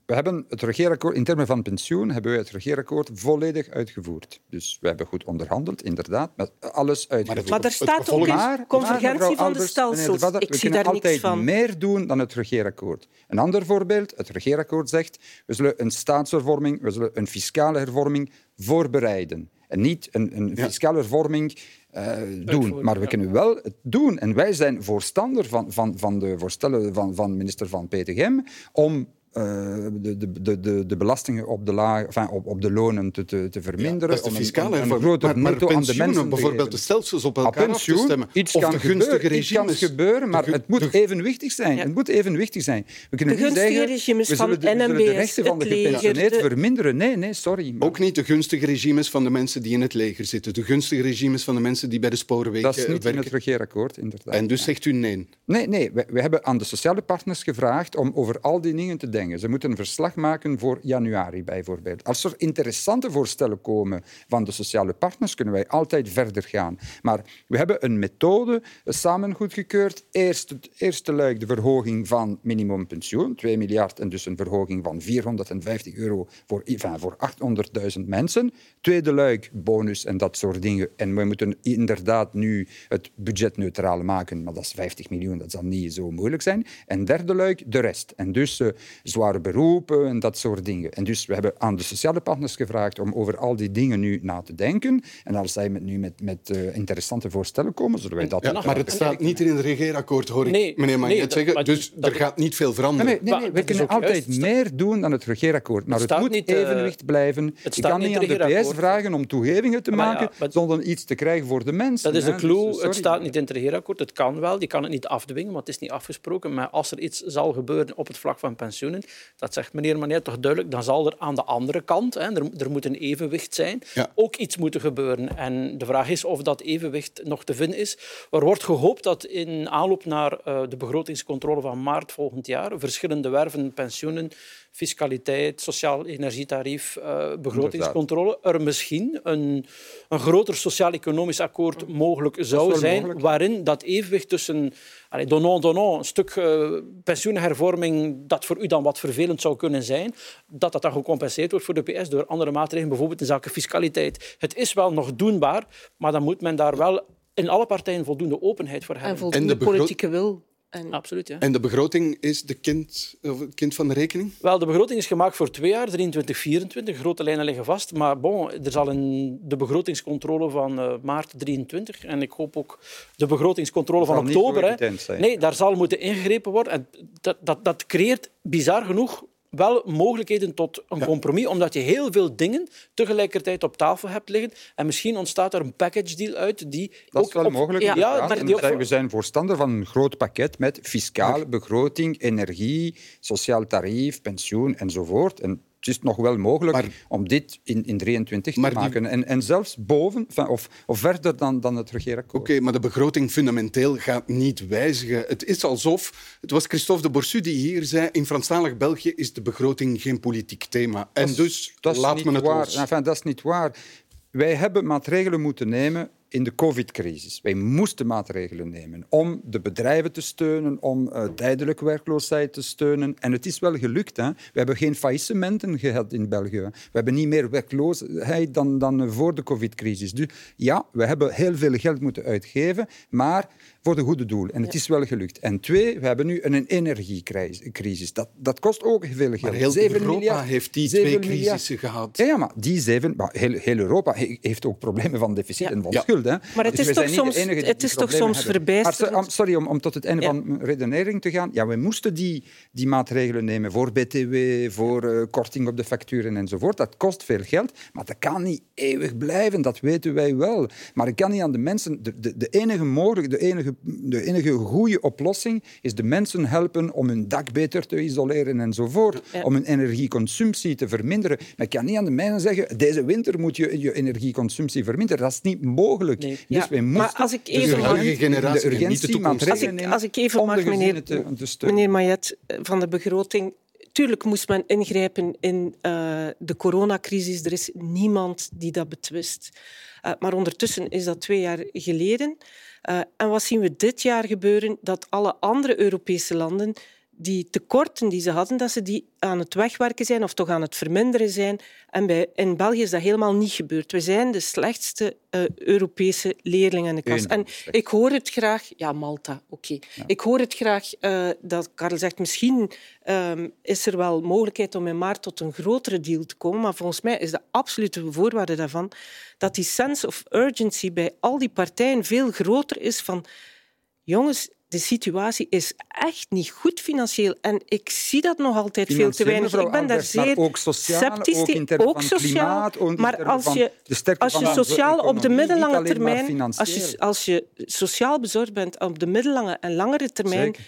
we, we hebben het regeerakkoord, in termen van pensioen, hebben wij het regeerakkoord volledig uitgevoerd. Dus we hebben goed onderhandeld, inderdaad, met alles uitgevoerd. Maar er Het staat ook in convergentie maar, van de stelsels. Ik we zie kunnen daar niks altijd van. meer doen dan het regeerakkoord. Een ander voorbeeld, het regeerakkoord zegt we zullen een staatshervorming, we zullen een fiscale hervorming voorbereiden. En niet een, een fiscale hervorming eh, doen. Maar we kunnen wel het doen. En wij zijn voorstander van, van, van de voorstellen van, van minister Van Petegem om de, de, de, de, de belastingen op de, laag, enfin, op, op de lonen te, te, te verminderen. Dat is de om een- fiscale een, een, Maar, maar netto aan de mensen bijvoorbeeld de stelsels op elkaar af te pensioen, stemmen. iets of kan de gunstige gebeuren, iets kan regimes. gebeuren, maar De het moet de- evenwichtig zijn. Ja. Het moet evenwichtig zijn. We kunnen De niet gunstige zeggen, regimes we van zullen de, de NMBS, rechten van de gepensioneerden de- verminderen. Nee, nee, sorry. maar Ook niet de gunstige regimes van de mensen die in het leger zitten. De gunstige regimes van de mensen die bij de spoorwegen dat is niet in werken. het regeerakkoord, inderdaad. En dus zegt u nee. Nee, nee we, we hebben aan de sociale partners gevraagd om over al die dingen te denken. Ze moeten een verslag maken voor januari bijvoorbeeld. Als er interessante voorstellen komen van de sociale partners, kunnen wij altijd verder gaan. Maar we hebben een methode samen goedgekeurd. Eerst het eerste luik de verhoging van minimumpensioen, 2 miljard en dus een verhoging van 450 euro voor, voor 800.000 mensen. Tweede luik bonus en dat soort dingen. En we moeten inderdaad nu het budget neutraal maken, maar dat is 50 miljoen, dat zal niet zo moeilijk zijn. En derde luik de rest. En dus eh, zware beroepen en dat soort dingen. En dus we hebben aan de sociale partners gevraagd om over al die dingen nu na te denken. En als zij met, nu met, met eh, interessante voorstellen komen, zullen wij dat Ja, maar het staat niet in het regeerakkoord, hoor ik Nee, meneer Magnet nee, zeggen. Dus dat- er gaat niet veel veranderen. nee, nee, nee, we kunnen altijd juist. meer doen dan het regeerakkoord. Maar het staat moet niet, eh, evenwicht blijven. Ik staat kan niet aan het de PS vragen om toegevingen te Maar ja, maken maar- zonder iets te krijgen voor de mensen. Dat is de hè. clue. Dus, sorry. het staat niet in het regeerakkoord. Het kan wel. Die kan het niet afdwingen, want het is niet afgesproken. Maar als er iets zal gebeuren op het vlak van pensioenen, dat zegt meneer Manet toch duidelijk, dan zal er aan de andere kant, hè, er, er moet een evenwicht zijn, Ja. ook iets moeten gebeuren. En de vraag is of dat evenwicht nog te vinden is. Er wordt gehoopt dat in aanloop naar eh, de begrotingscontrole van maart volgend jaar verschillende werven, pensioenen, fiscaliteit, sociaal energietarief, eh, begrotingscontrole, er misschien een, een groter sociaal-economisch akkoord mogelijk zou zijn, mogelijk. waarin dat evenwicht tussen allez, donnant, donnant, een stuk eh, pensioenhervorming dat voor u dan wat vervelend zou kunnen zijn, dat dat dan gecompenseerd wordt voor de PS door andere maatregelen, bijvoorbeeld in zaken fiscaliteit. Het is wel nog doenbaar, maar dan moet men daar wel in alle partijen voldoende openheid voor En hebben. voldoende En de politieke wil. En Absoluut, ja. En de begroting is de kind, of het kind van de rekening? Wel, de begroting is gemaakt voor twee jaar, 23, 24. Grote lijnen liggen vast. Maar bon, er zal een, de begrotingscontrole van eh, maart 23 en ik hoop ook de begrotingscontrole van oktober. hè. Nee, daar zal moeten ingegrepen worden. En dat, dat, dat creëert, bizar genoeg, wel mogelijkheden tot een compromis, omdat je heel veel dingen tegelijkertijd op tafel hebt liggen. En misschien ontstaat er een package deal uit die Dat ook is wel op- mogelijk. Ja, maar die we zijn- ook- we zijn voorstander van een groot pakket met fiscaal, begroting, energie, sociaal tarief, pensioen enzovoort. En het is nog wel mogelijk Maar- om dit in, in 23 te die- maken. En, en zelfs boven of, of verder dan, dan het regeerakkoord. Oké, maar de begroting fundamenteel gaat niet wijzigen. Het is alsof... Het was Christophe de Borsu die hier zei... In Franstalig België is de begroting geen politiek thema. En dus dat is laat niet men het waar. los. Enfin, dat is niet waar. Wij hebben maatregelen moeten nemen in de covid-crisis. Wij moesten maatregelen nemen om de bedrijven te steunen, om uh, tijdelijke werkloosheid te steunen. En het is wel gelukt. Hè? We hebben geen faillissementen gehad in België. We hebben niet meer werkloosheid dan, dan voor de covid-crisis. Dus ja, we hebben heel veel geld moeten uitgeven, maar voor de goede doel. En het is wel gelukt. En twee, we hebben nu een energiecrisis. Dat, dat kost ook veel geld. Maar heel Europa heeft die twee crisissen gehad. Ja, ja, maar die zeven... Maar heel, heel Europa heeft ook problemen van deficit en van schuld. Hè. Maar het dus is toch soms, het is toch soms verbijsterend. sorry, om, om tot het einde van mijn redenering te gaan. Ja, we moesten die, die maatregelen nemen voor BTW, voor uh, korting op de facturen enzovoort. Dat kost veel geld, maar dat kan niet eeuwig blijven. Dat weten wij wel. Maar ik kan niet aan de mensen... De, de, de enige mogelijke, de enige de enige goede oplossing is de mensen helpen om hun dak beter te isoleren enzovoort, om hun energieconsumptie te verminderen. Maar ik kan niet aan de mensen zeggen, deze winter moet je je energieconsumptie verminderen. Dat is niet mogelijk. Nee. Dus wij maar als ik even mag, de urgentie als ik, als ik even mag, meneer, meneer Mayet, van de begroting Tuurlijk moest men ingrijpen in uh, de coronacrisis. Er is niemand die dat betwist. Uh, maar ondertussen is dat twee jaar geleden. Uh, en wat zien we dit jaar gebeuren? Dat alle andere Europese landen die tekorten die ze hadden, dat ze die aan het wegwerken zijn of toch aan het verminderen zijn. En bij, in België is dat helemaal niet gebeurd. We zijn de slechtste uh, Europese leerlingen in de klas. En ik hoor het graag... Ja, Malta, oké. Okay. Ja. Ik hoor het graag uh, dat Karel zegt, misschien um, is er wel mogelijkheid om in maart tot een grotere deal te komen, maar volgens mij is de absolute voorwaarde daarvan dat die sense of urgency bij al die partijen veel groter is van jongens, de situatie is echt niet goed financieel. En ik zie dat nog altijd veel te weinig. Ik ben daar zeer ook sociaal, sceptisch tegen. Ook, sociaal. Klimaat, maar als je, als je sociaal op de middellange termijn, als je, als je sociaal bezorgd bent op de middellange en langere termijn, Zeker.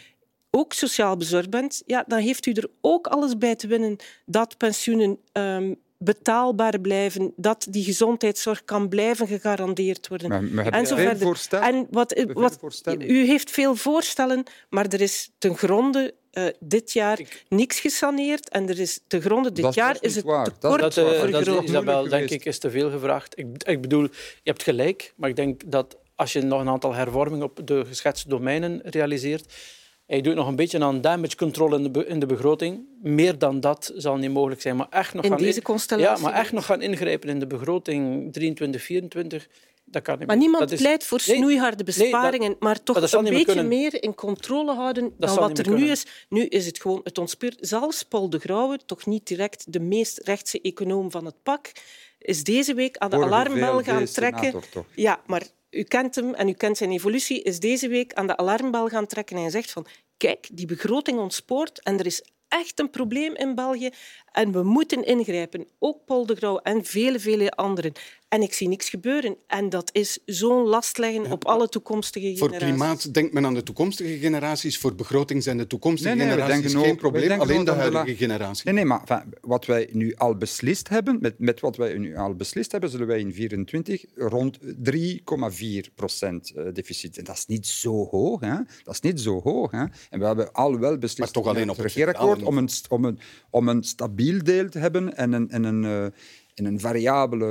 ook sociaal bezorgd bent, ja, dan heeft u er ook alles bij te winnen dat pensioenen um, betaalbaar blijven, dat die gezondheidszorg kan blijven gegarandeerd worden. Maar, maar en zo verder. En wat, wat, u heeft veel voorstellen, maar er is ten gronde uh, dit jaar ik... niks gesaneerd en er is te gronde dit dat jaar is, is het waar. tekort dat, uh, dat, dat Isabel, denk ik, is te veel gevraagd. Ik, ik bedoel, je hebt gelijk, maar ik denk dat als je nog een aantal hervormingen op de geschetste domeinen realiseert, hij doet nog een beetje aan damage control in de, in de begroting. Meer dan dat zal niet mogelijk zijn. Maar echt nog in gaan deze constellatie? Ja, maar echt nog gaan ingrijpen in de begroting 23, 24... Dat kan niet maar niemand is... pleit voor snoeiharde besparingen, nee, dat... maar toch maar een beetje meer in controle houden dat dan wat er nu is. Nu is het gewoon het ontspeurt. Zelfs Paul de Grauwe, toch niet direct de meest rechtse econoom van het pak, is deze week aan de alarmbel gaan trekken. Senator, ja, maar u kent hem en u kent zijn evolutie, is deze week aan de alarmbel gaan trekken en zegt van kijk, die begroting ontspoort en er is echt een probleem in België en we moeten ingrijpen. Ook Paul de Grauw en vele, vele anderen. En ik zie niks gebeuren. En dat is zo'n last leggen ja, op alle toekomstige generaties. Voor klimaat denkt men aan de toekomstige generaties. Voor begroting zijn de toekomstige nee, nee, generaties geen ook, probleem. Alleen de huidige generatie. Nee, nee maar enfin, wat wij nu al beslist hebben, met, met wat wij nu al beslist hebben, zullen wij in 2024 rond 3,4 procent eh, deficit. En dat is niet zo hoog. Hè? Dat is niet zo hoog. Hè? En we hebben al wel beslist maar toch alleen op het regeerakkoord om een, om, een, om een stabiel deel te hebben en een, en een uh, in een variabele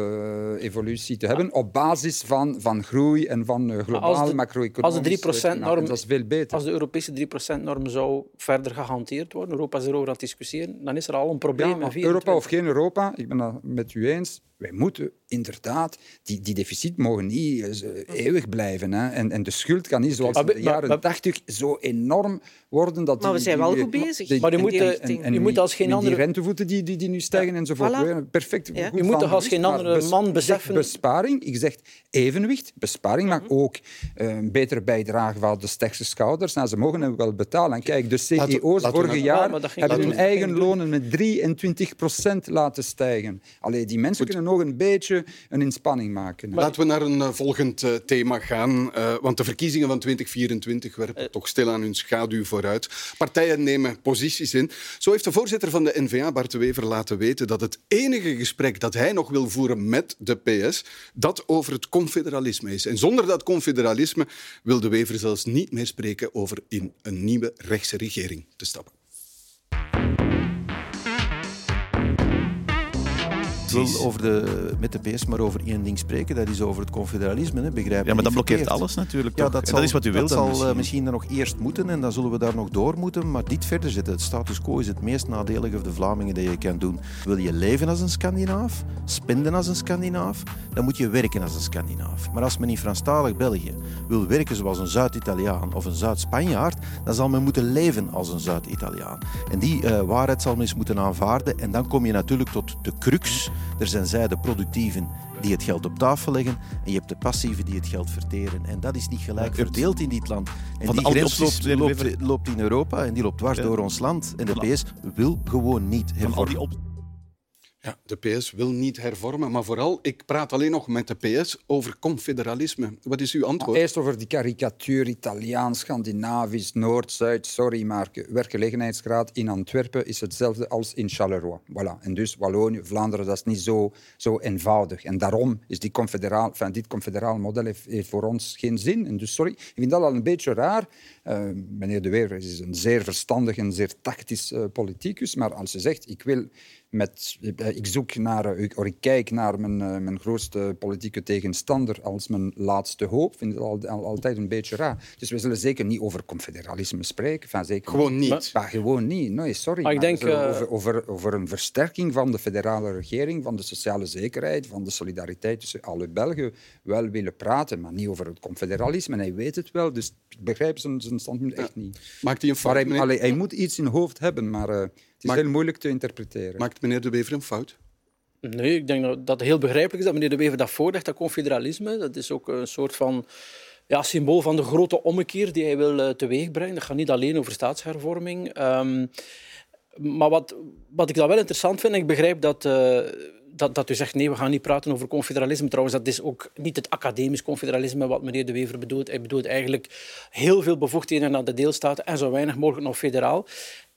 eh, evolutie te hebben op basis van, van groei en van uh, globale macro-economische... Als de 3%-norm... Dat is veel beter. Als de Europese 3%-norm zou verder gehanteerd worden, Europa is erover aan het discussiëren, dan is er al een probleem. Ja, Europa of geen Europa, ik ben het met u eens, wij moeten inderdaad, die, die deficit mogen niet uh, eeuwig blijven. Hè. En, en de schuld kan niet zoals in de jaren 80 zo enorm worden. Dat maar we zijn wel goed bezig. Die, maar je moet, en, en, je moet als geen andere... Die rentevoeten die, die, die nu stijgen ja. enzovoort. Voilà. Perfect. Ja. Je moet toch als geen andere man beseffen... besparing, ik zeg evenwicht. Besparing, maar mhm. ook uh, een betere bijdrage van de sterkste schouders. Nou, ze mogen hem wel betalen. En kijk, de CEO's vorig jaar hebben hun eigen lonen met 23 procent laten stijgen. Allee, die mensen kunnen nog een beetje een inspanning maken. Laten we naar een uh, volgend uh, thema gaan. Uh, want de verkiezingen van 2024 werpen toch stil aan hun schaduw vooruit. Partijen nemen posities in. Zo heeft de voorzitter van de NVA, Bart de Wever, laten weten dat het enige gesprek dat hij nog wil voeren met de PS, dat over het confederalisme is. En zonder dat confederalisme wil de Wever zelfs niet meer spreken over in een nieuwe rechtse regering te stappen. Wil over de, met de PS maar over één ding spreken. Dat is over het confederalisme. Hè. Begrijp ja, maar dat blokkeert verkeerd. alles natuurlijk. Ja, dat, En zal, dat is wat u wilt dat dan zal misschien. misschien dan nog eerst moeten en dan zullen we daar nog door moeten. Maar dit verder zetten, het status quo, is het meest nadelige voor de Vlamingen dat je kan doen. Wil je leven als een Scandinaaf, spenden als een Scandinaaf, dan moet je werken als een Scandinaaf. Maar als men in Franstalig België wil werken zoals een Zuid-Italiaan of een Zuid-Spanjaard, dan zal men moeten leven als een Zuid-Italiaan. En die eh, waarheid zal men eens moeten aanvaarden. En dan kom je natuurlijk tot de crux. Er zijn zij de productieven die het geld op tafel leggen en je hebt de passieven die het geld verteren. En dat is niet gelijk verdeeld in dit land. En Van die grens loopt, loopt, loopt in Europa en die loopt dwars Ja. door ons land. En de PS wil gewoon niet hervormen. Ja, de PS wil niet hervormen, maar vooral, ik praat alleen nog met de PS over confederalisme. Wat is uw antwoord? Eerst over die karikatuur Italiaans, Scandinavisch, Noord, Zuid. Sorry, maar werkgelegenheidsgraad in Antwerpen is hetzelfde als in Charleroi. Voilà. En dus Wallonië, Vlaanderen, dat is niet zo, zo eenvoudig. En daarom is die confederaal, enfin, dit confederaal model heeft, heeft voor ons geen zin. En dus sorry, ik vind dat al een beetje raar. Eh, meneer De Wever is een zeer verstandig en zeer tactisch eh, politicus, maar als je zegt, ik wil met, eh, ik zoek naar, eh, ik, of ik kijk naar mijn, eh, mijn grootste politieke tegenstander als mijn laatste hoop, vind al, al- altijd een beetje raar. Dus we zullen zeker niet over confederalisme spreken. Enfin, zeker Gewoon niet. Maar, maar gewoon niet. Nee, sorry. Maar ik denk, we zullen eh, over, over, over een versterking van de federale regering, van de sociale zekerheid, van de solidariteit tussen alle Belgen wel willen praten, maar niet over het confederalisme. En hij weet het wel, dus ik begrijp zijn, zijn standpunt echt niet. Maakt hij een Maar fout, hij, meneer, allee, hij moet iets in hoofd hebben, maar eh, het is Maar- heel moeilijk te interpreteren. maakt meneer De Wever een fout? Nee, ik denk dat dat heel begrijpelijk is dat meneer De Wever dat voorlegt, dat confederalisme. Dat is ook een soort van ja, symbool van de grote ommekeer die hij wil uh, teweegbrengen. Dat gaat niet alleen over staatshervorming. Ehm, maar wat, wat ik dan wel interessant vind, en ik begrijp dat, uh, dat, dat u zegt nee, we gaan niet praten over confederalisme. Trouwens, dat is ook niet het academisch confederalisme wat meneer De Wever bedoelt. Hij bedoelt eigenlijk heel veel bevoegdheden aan de deelstaten en zo weinig mogelijk nog federaal.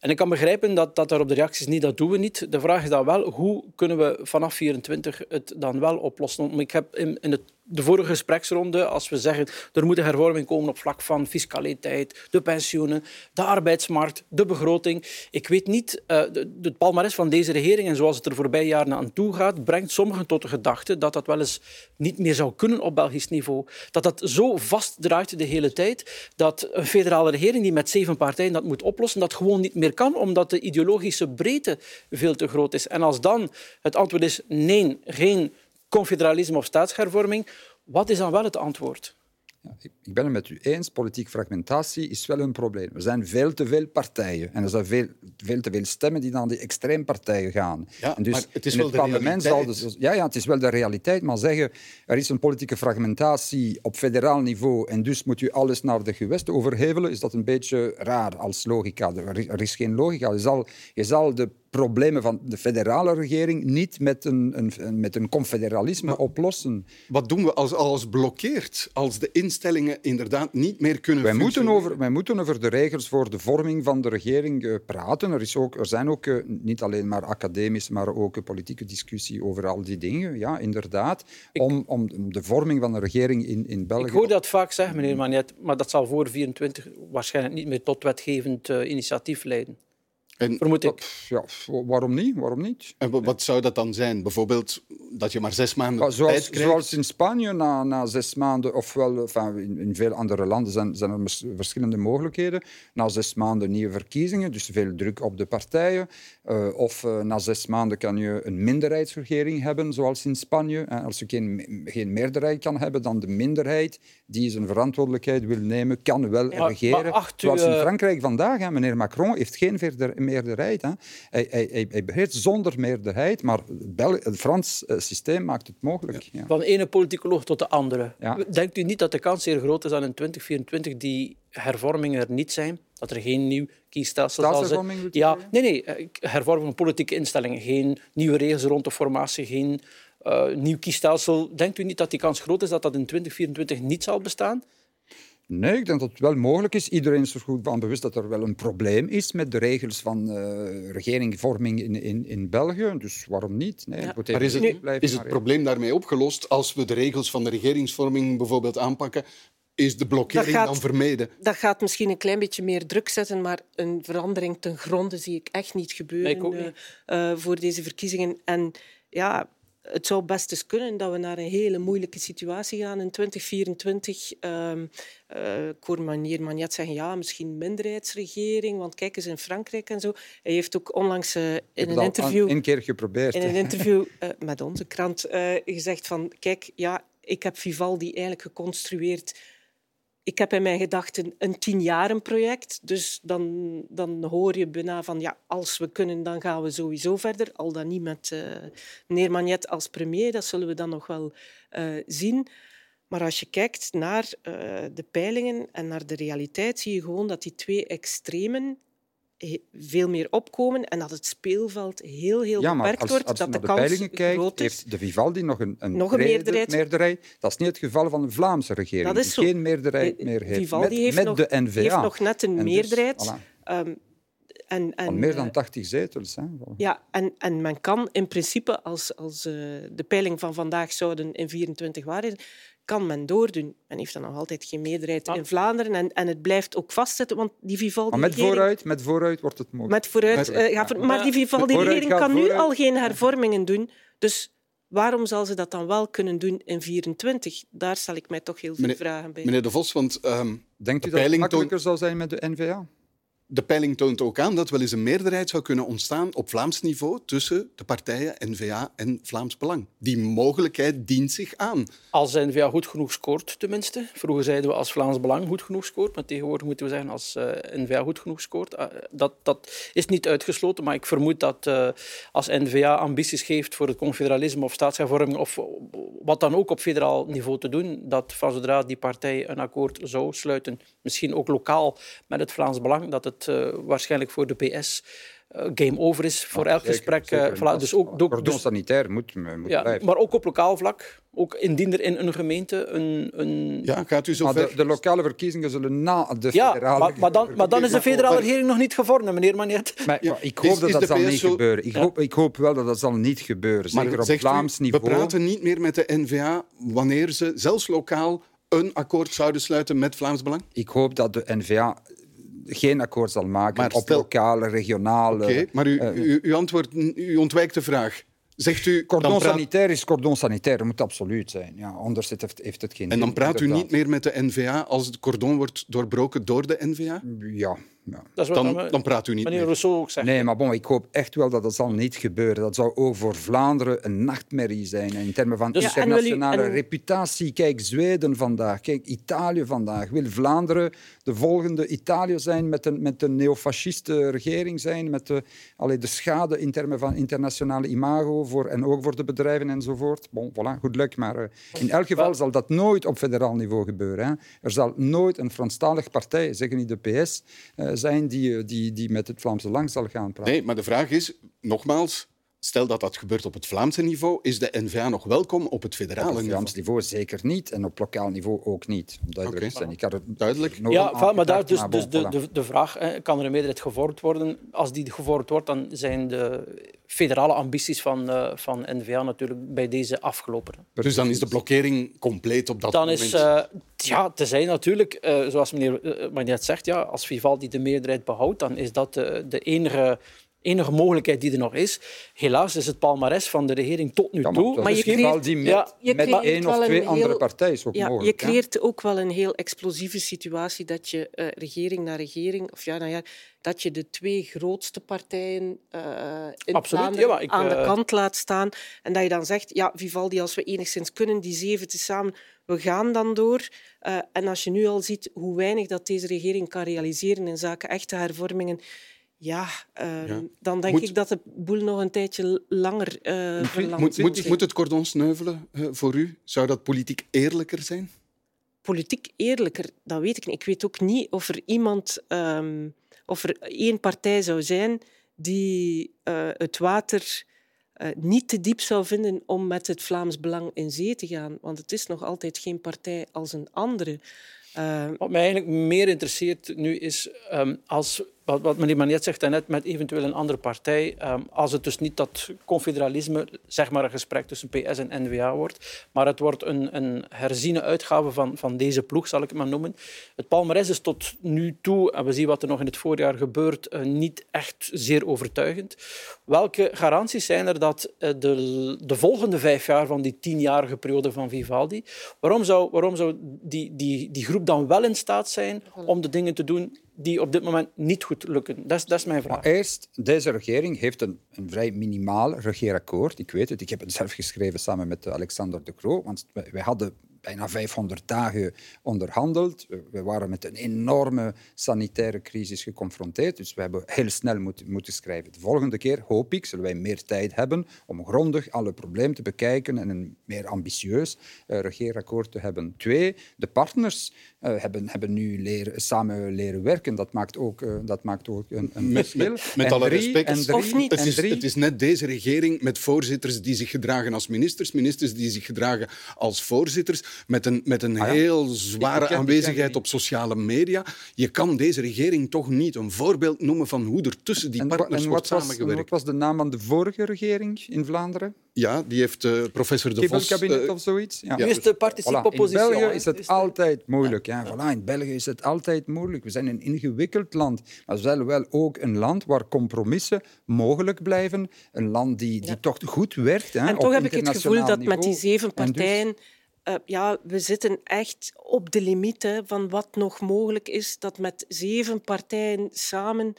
En ik kan begrijpen dat, dat daar op de reacties niet, dat doen we niet. De vraag is dan wel, hoe kunnen we vanaf 24 het dan wel oplossen? Ik heb in, in het, de vorige gespreksronde, als we zeggen er moet een hervorming komen op vlak van fiscaliteit, de pensioenen, de arbeidsmarkt, de begroting. Ik weet niet, uh, de, het palmares van deze regering en zoals het er voorbij jaren aan toe gaat, brengt sommigen tot de gedachte dat dat wel eens niet meer zou kunnen op Belgisch niveau. Dat dat zo vast draait de hele tijd, dat een federale regering die met zeven partijen dat moet oplossen, dat gewoon niet meer kan, omdat de ideologische breedte veel te groot is. En als dan het antwoord is nee, geen confederalisme of staatshervorming, wat is dan wel het antwoord? Ja, ik ben het met u eens, politieke fragmentatie is wel een probleem. Er zijn veel te veel partijen en er zijn veel, veel te veel stemmen die naar die extreempartijen gaan. Ja, en dus maar het is wel het de parlement zal realiteit. dus, ja, ja, het is wel de realiteit, maar zeggen er is een politieke fragmentatie op federaal niveau en dus moet u alles naar de gewesten overhevelen, is dat een beetje raar als logica. Er is, er is geen logica. Je zal, je zal de problemen van de federale regering niet met een, een, met een confederalisme oplossen. Wat doen we als alles blokkeert? Als de instellingen inderdaad niet meer kunnen Wij moeten, functioneren? over, wij moeten over de regels voor de vorming van de regering uh, praten. Er, is ook, er zijn ook uh, niet alleen maar academisch, maar ook een politieke discussie over al die dingen. Ja, inderdaad. Ik, om, om, om, de vorming van de regering in, in België... Ik hoor dat vaak zeggen, meneer Magnet, maar dat zal voor 24 waarschijnlijk niet meer tot wetgevend uh, initiatief leiden. En, Vermoed ik. Ja, waarom niet? Waarom niet? En wat zou dat dan zijn? Bijvoorbeeld dat je maar zes maanden ja, zoals, tijd krijgt? Zoals in Spanje, na, na zes maanden, ofwel enfin, in, in veel andere landen zijn, zijn er verschillende mogelijkheden. Na zes maanden nieuwe verkiezingen, dus veel druk op de partijen. Uh, of uh, na zes maanden kan je een minderheidsregering hebben, zoals in Spanje. En als je geen, geen meerderheid kan hebben, dan de minderheid die zijn verantwoordelijkheid wil nemen, kan wel Ja, regeren. maar u, zoals in Frankrijk vandaag. Hè. Meneer Macron heeft geen meerderheid. Hè. Hij, hij, hij, hij beheert zonder meerderheid, maar Bel het Frans uh, systeem maakt het mogelijk. Ja. Van de ene politicoloog tot de andere. Ja. Denkt u niet dat de kans zeer groot is dat in 2024 die hervormingen er niet zijn? Dat er geen nieuw kiesstelsel zal zijn? Ja, nee, nee. eh, Hervorming van politieke instellingen. Geen nieuwe regels rond de formatie, geen uh, nieuw kiesstelsel. Denkt u niet dat die kans groot is dat dat in 2024 niet zal bestaan? Nee, ik denk dat het wel mogelijk is. Iedereen is er goed van bewust dat er wel een probleem is met de regels van uh, regeringvorming in, in, in België. Dus waarom niet? Nee, ja. Maar is het, is het probleem daarmee opgelost als we de regels van de regeringsvorming bijvoorbeeld aanpakken? Is de blokkering gaat, dan vermeden? Dat gaat misschien een klein beetje meer druk zetten, maar een verandering ten gronde zie ik echt niet gebeuren ik ook niet. Uh, voor deze verkiezingen. En ja, het zou best eens kunnen dat we naar een hele moeilijke situatie gaan in 2024. Um, uh, ik hoor meneer Magnet zeggen, ja, misschien minderheidsregering, want kijk eens in Frankrijk en zo. Hij heeft ook onlangs uh, in een interview... een keer geprobeerd. In een interview uh, met onze krant gezegd van, kijk, ja, ik heb Vivaldi eigenlijk geconstrueerd ik heb in mijn gedachten een tien project. Dus dan, dan hoor je bijna van ja, als we kunnen, dan gaan we sowieso verder. Al dan niet met uh, meneer Magnet als premier, dat zullen we dan nog wel uh, zien. Maar als je kijkt naar uh, de peilingen en naar de realiteit, zie je gewoon dat die twee extremen veel meer opkomen en dat het speelveld heel, heel ja, beperkt als, wordt. Als dat de, de peilingen kijkt, heeft de Vivaldi nog een, een, nog een meerderheid. meerderheid. Dat is niet het geval van de Vlaamse regering, dat is die geen meerderheid meer heeft. Vivaldi met, heeft, met nog, de NVA. heeft nog net een en dus, meerderheid. Dus, voilà. um, en, en, meer dan 80 zetels. Hè. Ja, en, en men kan in principe, als, als uh, de peiling van vandaag zouden in 24 waarheden, kan men doordoen. Men heeft dan nog altijd geen meerderheid ah. in Vlaanderen en, en het blijft ook vastzitten, want die Vivaldi... Maar met vooruit, met vooruit wordt het mogelijk. Met vooruit, uh, gaat, maar die Vivaldi-regering kan nu al geen hervormingen doen, dus waarom zal ze dat dan wel kunnen doen in 24? Daar stel ik mij toch heel veel meneer, vragen bij. Meneer De Vos, want... Um, Denkt u dat het makkelijker zal zijn met de N-VA? De peiling toont ook aan dat wel eens een meerderheid zou kunnen ontstaan op Vlaams niveau tussen de partijen N-VA en Vlaams Belang. Die mogelijkheid dient zich aan. Als N-VA goed genoeg scoort, tenminste. Vroeger zeiden we als Vlaams Belang goed genoeg scoort, maar tegenwoordig moeten we zeggen als uh, N-VA goed genoeg scoort. Uh, dat, dat is niet uitgesloten, maar ik vermoed dat uh, als N-VA ambities geeft voor het confederalisme of staatshervorming of wat dan ook op federaal niveau te doen, dat van zodra die partij een akkoord zou sluiten, misschien ook lokaal met het Vlaams Belang, dat het uh, waarschijnlijk voor de PS uh, game over is voor ja, elk zeker, gesprek. Zeker. Uh, voilà, dus ook, ook, cordon dus, sanitair moet, moet ja, blijven. Maar ook op lokaal vlak. Ook indien er in een gemeente een... een... Ja, gaat u zo maar ver... de, de, lokale verkiezingen zullen na de ja, federale... Maar, maar, dan, maar dan is de federale regering nog niet gevormd, meneer Magnet. Maar, ja, ik hoop is, dat is dat zal niet zo... gebeuren. Ik, ja. hoop, ik hoop wel dat dat zal niet gebeuren. Zeker op Vlaams u, niveau. We praten niet meer met de N-VA wanneer ze, zelfs lokaal, een akkoord zouden sluiten met Vlaams Belang? Ik hoop dat de N-VA geen akkoord zal maken maar op stel... lokale, regionale... Oké, okay, maar u, uh, u, u, antwoordt, u ontwijkt de vraag. Zegt u, cordon praat... sanitair is cordon sanitair, dat moet absoluut zijn. Ja, anders heeft, heeft het geen En dan praat u inderdaad. niet meer met de NVA als het cordon wordt doorbroken door de NVA? Ja. Ja. Dat is dan, dan, dan praat u niet meneer meer. Rousseau ook zegt. Nee, maar bon, ik hoop echt wel dat dat zal niet gebeuren. Dat zou ook voor Vlaanderen een nachtmerrie zijn in termen van Dus- internationale wil u- en- reputatie. Kijk, Zweden vandaag, kijk, Italië vandaag. Wil Vlaanderen de volgende Italië zijn met een, met een neofasciste regering zijn, met de, allee, de schade in termen van internationale imago voor, en ook voor de bedrijven enzovoort. Bon, voilà, goed luck, maar eh, in elk geval zal dat nooit op federaal niveau gebeuren. Hè. Er zal nooit een Franstalige partij, zeggen niet de PS, eh, zijn die, eh, die, die met het Vlaamse Lang zal gaan praten. Nee, maar de vraag is, nogmaals, stel dat dat gebeurt op het Vlaamse niveau, is de NVA nog welkom op het federale Op het niveau? Vlaams niveau zeker niet en op lokaal niveau ook niet. Om duidelijk Oké. te zijn. Ik had het Duidelijk. nog Ja, maar daar dus, dus maar de, de, de vraag, hè, kan er een meerderheid gevormd worden? Als die gevormd wordt, dan zijn de federale ambities van, eh, van N-VA natuurlijk bij deze afgelopen. Dus dan is de blokkering compleet op dat Dan moment. is, eh, ja, tezij natuurlijk, eh, zoals meneer uh, Magnet zegt, ja, als Vivaldi de meerderheid behoudt, dan is dat de, de enige, enige mogelijkheid die er nog is. Helaas is het palmares van de regering tot nu Ja, toe... Maar is je misschien creëert- wel die met, Ja, je met creëert één of twee een andere heel- partijen is ook Ja, mogelijk. je hè. creëert ook wel een heel explosieve situatie dat je eh, regering na regering, of ja, nou ja, dat je de twee grootste partijen eh, in Absoluut, Vlaanderen ja, maar ik, aan de eh, kant laat staan. En dat je dan zegt, ja, Vivaldi, als we enigszins kunnen, die zeven tezamen, we gaan dan door. Eh, en als je nu al ziet hoe weinig dat deze regering kan realiseren in zaken echte hervormingen, ja, eh, Ja. dan denk Moet- ik dat de boel nog een tijdje langer eh verlangt. Moet, moet, moet het cordon sneuvelen eh, voor u? Zou dat politiek eerlijker zijn? politiek eerlijker, dat weet ik niet. Ik weet ook niet of er iemand, ehm, of er één partij zou zijn die eh, het water eh, niet te diep zou vinden om met het Vlaams Belang in zee te gaan. Want het is nog altijd geen partij als een andere. Eh, Wat mij eigenlijk meer interesseert nu is, ehm, als wat, wat meneer Manet zegt net met eventueel een andere partij, um, als het dus niet dat confederalisme, zeg maar een gesprek tussen PS en NVA wordt, maar het wordt een, een herziene uitgave van, van deze ploeg, zal ik het maar noemen. Het palmarès is tot nu toe, en we zien wat er nog in het voorjaar gebeurt, uh, niet echt zeer overtuigend. Welke garanties zijn er dat uh, de, de volgende vijf jaar van die tienjarige periode van Vivaldi, waarom zou, waarom zou die, die, die groep dan wel in staat zijn om de dingen te doen die op dit moment niet goed lukken? Dat is, dat is mijn vraag. Eerst, deze regering heeft een, een vrij minimaal regeerakkoord. Ik weet het, ik heb het zelf geschreven samen met Alexander de Croo. Want wij hadden bijna 500 dagen onderhandeld. We waren met een enorme sanitaire crisis geconfronteerd, dus we hebben heel snel moeten, moeten schrijven. De volgende keer, hoop ik, zullen wij meer tijd hebben om grondig alle problemen te bekijken en een meer ambitieus uh, regeerakkoord te hebben. Twee, de partners uh, hebben, hebben nu leren, samen leren werken. Dat maakt ook, uh, dat maakt ook een, een met, met, met alle drie, respect, drie, of niet. Het is, het is net deze regering met voorzitters die zich gedragen als ministers, ministers die zich gedragen als voorzitters, met een, met een ah, ja. heel zware ik, ik, aanwezigheid op sociale media. Je kan deze regering toch niet een voorbeeld noemen van hoe er tussen die partners en wordt was, samengewerkt. Wat was de naam van de vorige regering in Vlaanderen? Ja, die heeft uh, professor De Vos... kabinet uh, of zoiets? Ja. Nu is de participe-oppositie. Voilà. In België is het altijd moeilijk. Ja, voilà. In België is het altijd moeilijk. We zijn een ingewikkeld land. Maar we zijn wel ook een land waar compromissen mogelijk blijven. Een land die, die ja. toch goed werkt. Hè, en toch heb ik het gevoel dat niveau. met die zeven En dus- partijen... Uh, ja, we zitten echt op de limiet van wat nog mogelijk is. Dat met zeven partijen samen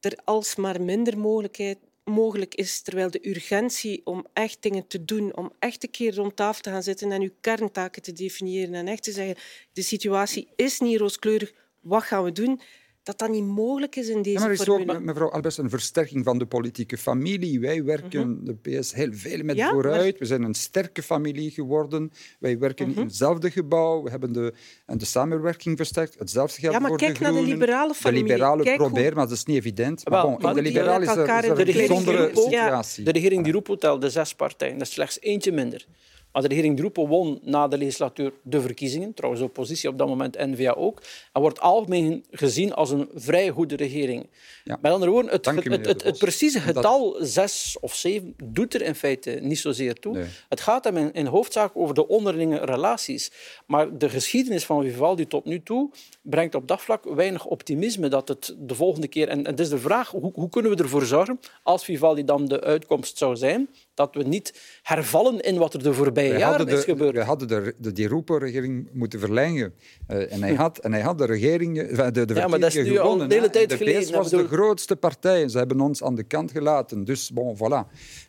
er alsmaar minder mogelijkheid mogelijk is, terwijl de urgentie om echt dingen te doen, om echt een keer rond tafel te gaan zitten en uw kerntaken te definiëren en echt te zeggen, de situatie is niet rooskleurig, wat gaan we doen? Dat dat niet mogelijk is in deze ja, maar er is formule. ook, mevrouw Albers, een versterking van de politieke familie. Wij werken, mm -hmm. de PS, heel veel met ja, vooruit. maar... We zijn een sterke familie geworden. Wij werken Mm -hmm. in hetzelfde gebouw. We hebben de, en de samenwerking versterkt. Hetzelfde geldt ja, maar voor kijk de naar de liberale familie. De liberalen kijk proberen, hoe... maar dat is niet evident. Wel, Maar bon, maar in de die liberalen is er, is er de een bijzondere situatie. De regering Di Rupo telde zes partijen. Dat is slechts eentje minder. Maar de regering Rupo won na de legislatuur de verkiezingen. Trouwens, de oppositie op dat moment, N-VA ook. En wordt algemeen gezien als een vrij goede regering. Ja. Met andere woorden, het, het, het, het precieze getal zes of zeven doet er in feite niet zozeer toe. Nee. Het gaat hem in, in hoofdzaak over de onderlinge relaties. Maar de geschiedenis van Vivaldi tot nu toe brengt op dat vlak weinig optimisme dat het de volgende keer... En, en het is de vraag, hoe, hoe kunnen we ervoor zorgen, als Vivaldi dan de uitkomst zou zijn, dat we niet hervallen in wat er de voorbije Wij jaren is de, gebeurd. we hadden de, de Di Rupo-regering moeten verlengen. Uh, en, hij had, en hij had de regering, eh, de, de Ja, maar dat is verkiezingen nu al gewonnen. een hele hè. tijd de geleden. Was bedoel- de grootste partij. Ze hebben ons aan de kant gelaten. Dus, bon, voilà.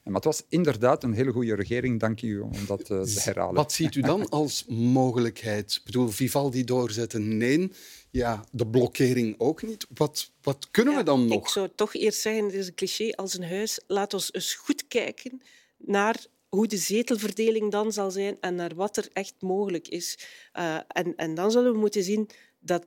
Maar het was inderdaad een hele goede regering. Dank u om dat uh, te herhalen. Wat ziet u dan als mogelijkheid? Ik bedoel, Vivaldi doorzetten? Nee. Ja, de blokkering ook niet. Wat, wat kunnen Ja, we dan nog? Ik zou toch eerst zeggen, het is een cliché als een huis. Laat ons eens goed kijken naar hoe de zetelverdeling dan zal zijn en naar wat er echt mogelijk is. Uh, en, en dan zullen we moeten zien dat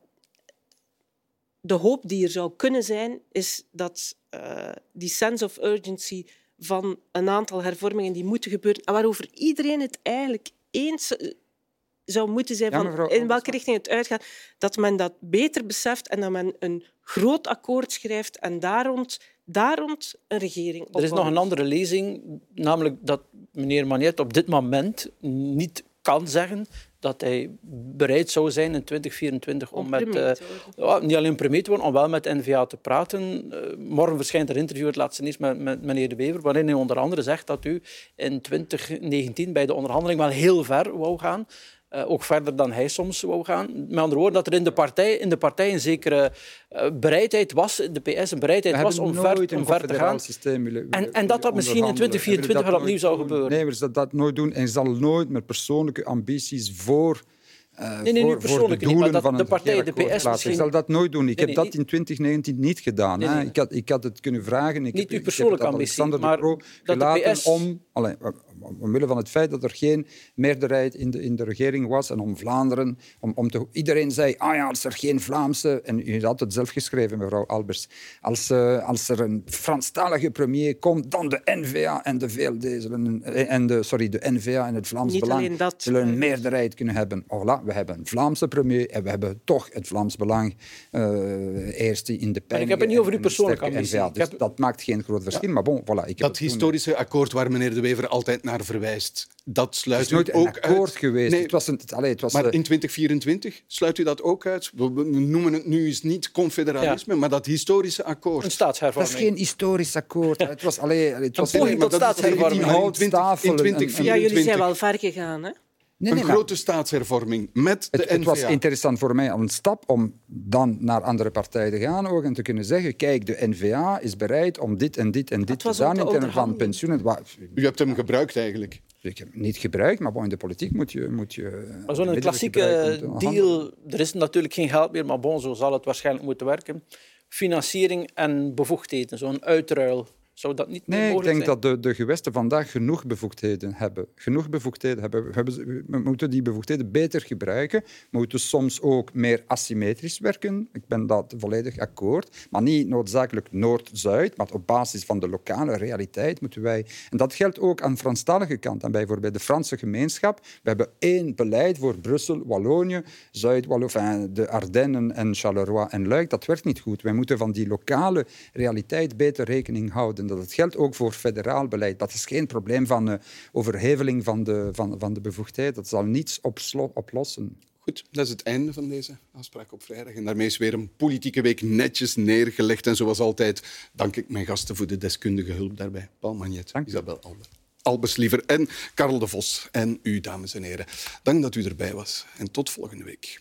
de hoop die er zou kunnen zijn, is dat uh, die sense of urgency van een aantal hervormingen die moeten gebeuren, en waarover iedereen het eigenlijk eens zou moeten zijn Ja, van in welke richting het uitgaat, dat men dat beter beseft en dat men een groot akkoord schrijft en daar rond, daar rond een regering Er is nog een andere lezing, namelijk dat meneer Magnet op dit moment niet kan zeggen dat hij bereid zou zijn in 2024 om, Om met, eh, ja, niet alleen premier te worden, om wel met N-VA te praten. Eh, morgen verschijnt er een interview, het laatste nieuws, met, met meneer De Wever, waarin hij onder andere zegt dat u in 2019 bij de onderhandeling wel heel ver wou gaan. Eh, ook verder dan hij soms wou gaan. Met andere woorden, dat er in de partij, in de partij een zekere eh, bereidheid was, de PS een bereidheid We was om ver, om ver te gaan. confederaal systeem willen- En- willen en dat dat misschien in onderhandelen. 2024 We willen dat wel opnieuw zou gebeuren. Nee, we zullen dat nooit doen. En zal nooit met persoonlijke ambities voor... nee, niet voor, voor persoonlijk de doelen van de partij, de PS misschien- Ik zal dat nooit doen. Ik Nee, heb nee, dat in 2019 niet gedaan. Hè. Ik, had, ik had het kunnen vragen. Ik Niet heb, uw persoonlijke ambitie, maar de gelaten PS om... Allee, omwille van het feit dat er geen meerderheid in de, in de regering was en om Vlaanderen, om, om te, iedereen zei, ah ja, als er geen Vlaamse, en u had het zelf geschreven, mevrouw Albers, als, uh, als er een Franstalige premier komt, dan de N-VA en de VLD zullen, en de, sorry, de N-VA en het Vlaams Niet Belang dat, zullen een eh, meerderheid kunnen hebben. Voilà, we hebben een Vlaamse premier en we hebben toch het Vlaams Belang uh, eerst in de pijn. ik heb het niet over uw persoonlijke ambitie. NVA, dus heb... dat maakt geen groot verschil, maar bon, voilà. Ik heb Dat toen- historische akkoord waar meneer De Wever altijd naar verwijst, dat Het sluit is nooit u een ook akkoord uit. geweest. Nee, Het was een, het, allee, het was, maar eh, in 2024 sluit u dat ook uit? We we noemen het nu eens niet confederalisme, maar dat historische Een akkoord. dat staatshervorming. is geen historisch akkoord. Het was, allee, het was poging Nee, maar tot dat is staatshervorming. in Houttafel en- 20- in en- Ja, jullie zijn 2024 wel ver gegaan. Hè? Nee, een nee, maar grote staatshervorming met de het, het was NVA. interessant voor mij een stap om dan naar andere partijen te gaan ook, en te kunnen zeggen, kijk, de N-VA is bereid om dit en dit en dit te doen in termen van pensioenen. U hebt hem gebruikt eigenlijk. Ik heb hem niet gebruikt, maar bon, in de politiek moet je... Moet je Maar zo'n klassieke om deal, er is natuurlijk geen geld meer, maar bon, zo zal het waarschijnlijk moeten werken. Financiering en bevoegdheden, zo'n uitruil. Zou dat niet meer Nee, ik denk zijn? dat de, de gewesten vandaag genoeg bevoegdheden hebben. Genoeg bevoegdheden hebben. We, hebben ze- we moeten die bevoegdheden beter gebruiken. We moeten soms ook meer asymmetrisch werken. Ik ben dat volledig akkoord. Maar niet noodzakelijk Noord-Zuid, maar op basis van de lokale realiteit moeten wij... En dat geldt ook aan de Franstalige kant. En bijvoorbeeld de Franse gemeenschap. We hebben één beleid voor Brussel, Wallonië, Zuid-Wallonië, de Ardennen en Charleroi en Luik. Dat werkt niet goed. Wij moeten van die lokale realiteit beter rekening houden. Dat geldt ook voor federaal beleid. Dat is geen probleem van uh, overheveling van de, van, van de bevoegdheid. Dat zal niets opslo- oplossen. Goed, dat is het einde van deze afspraak op vrijdag. En daarmee is weer een politieke week netjes neergelegd. En zoals altijd dank ik mijn gasten voor de deskundige hulp daarbij. Paul Magnet, Dank. Isabel Albert. Albers Liever en Karel de Vos. En u, dames en heren. Dank dat u erbij was. En tot volgende week.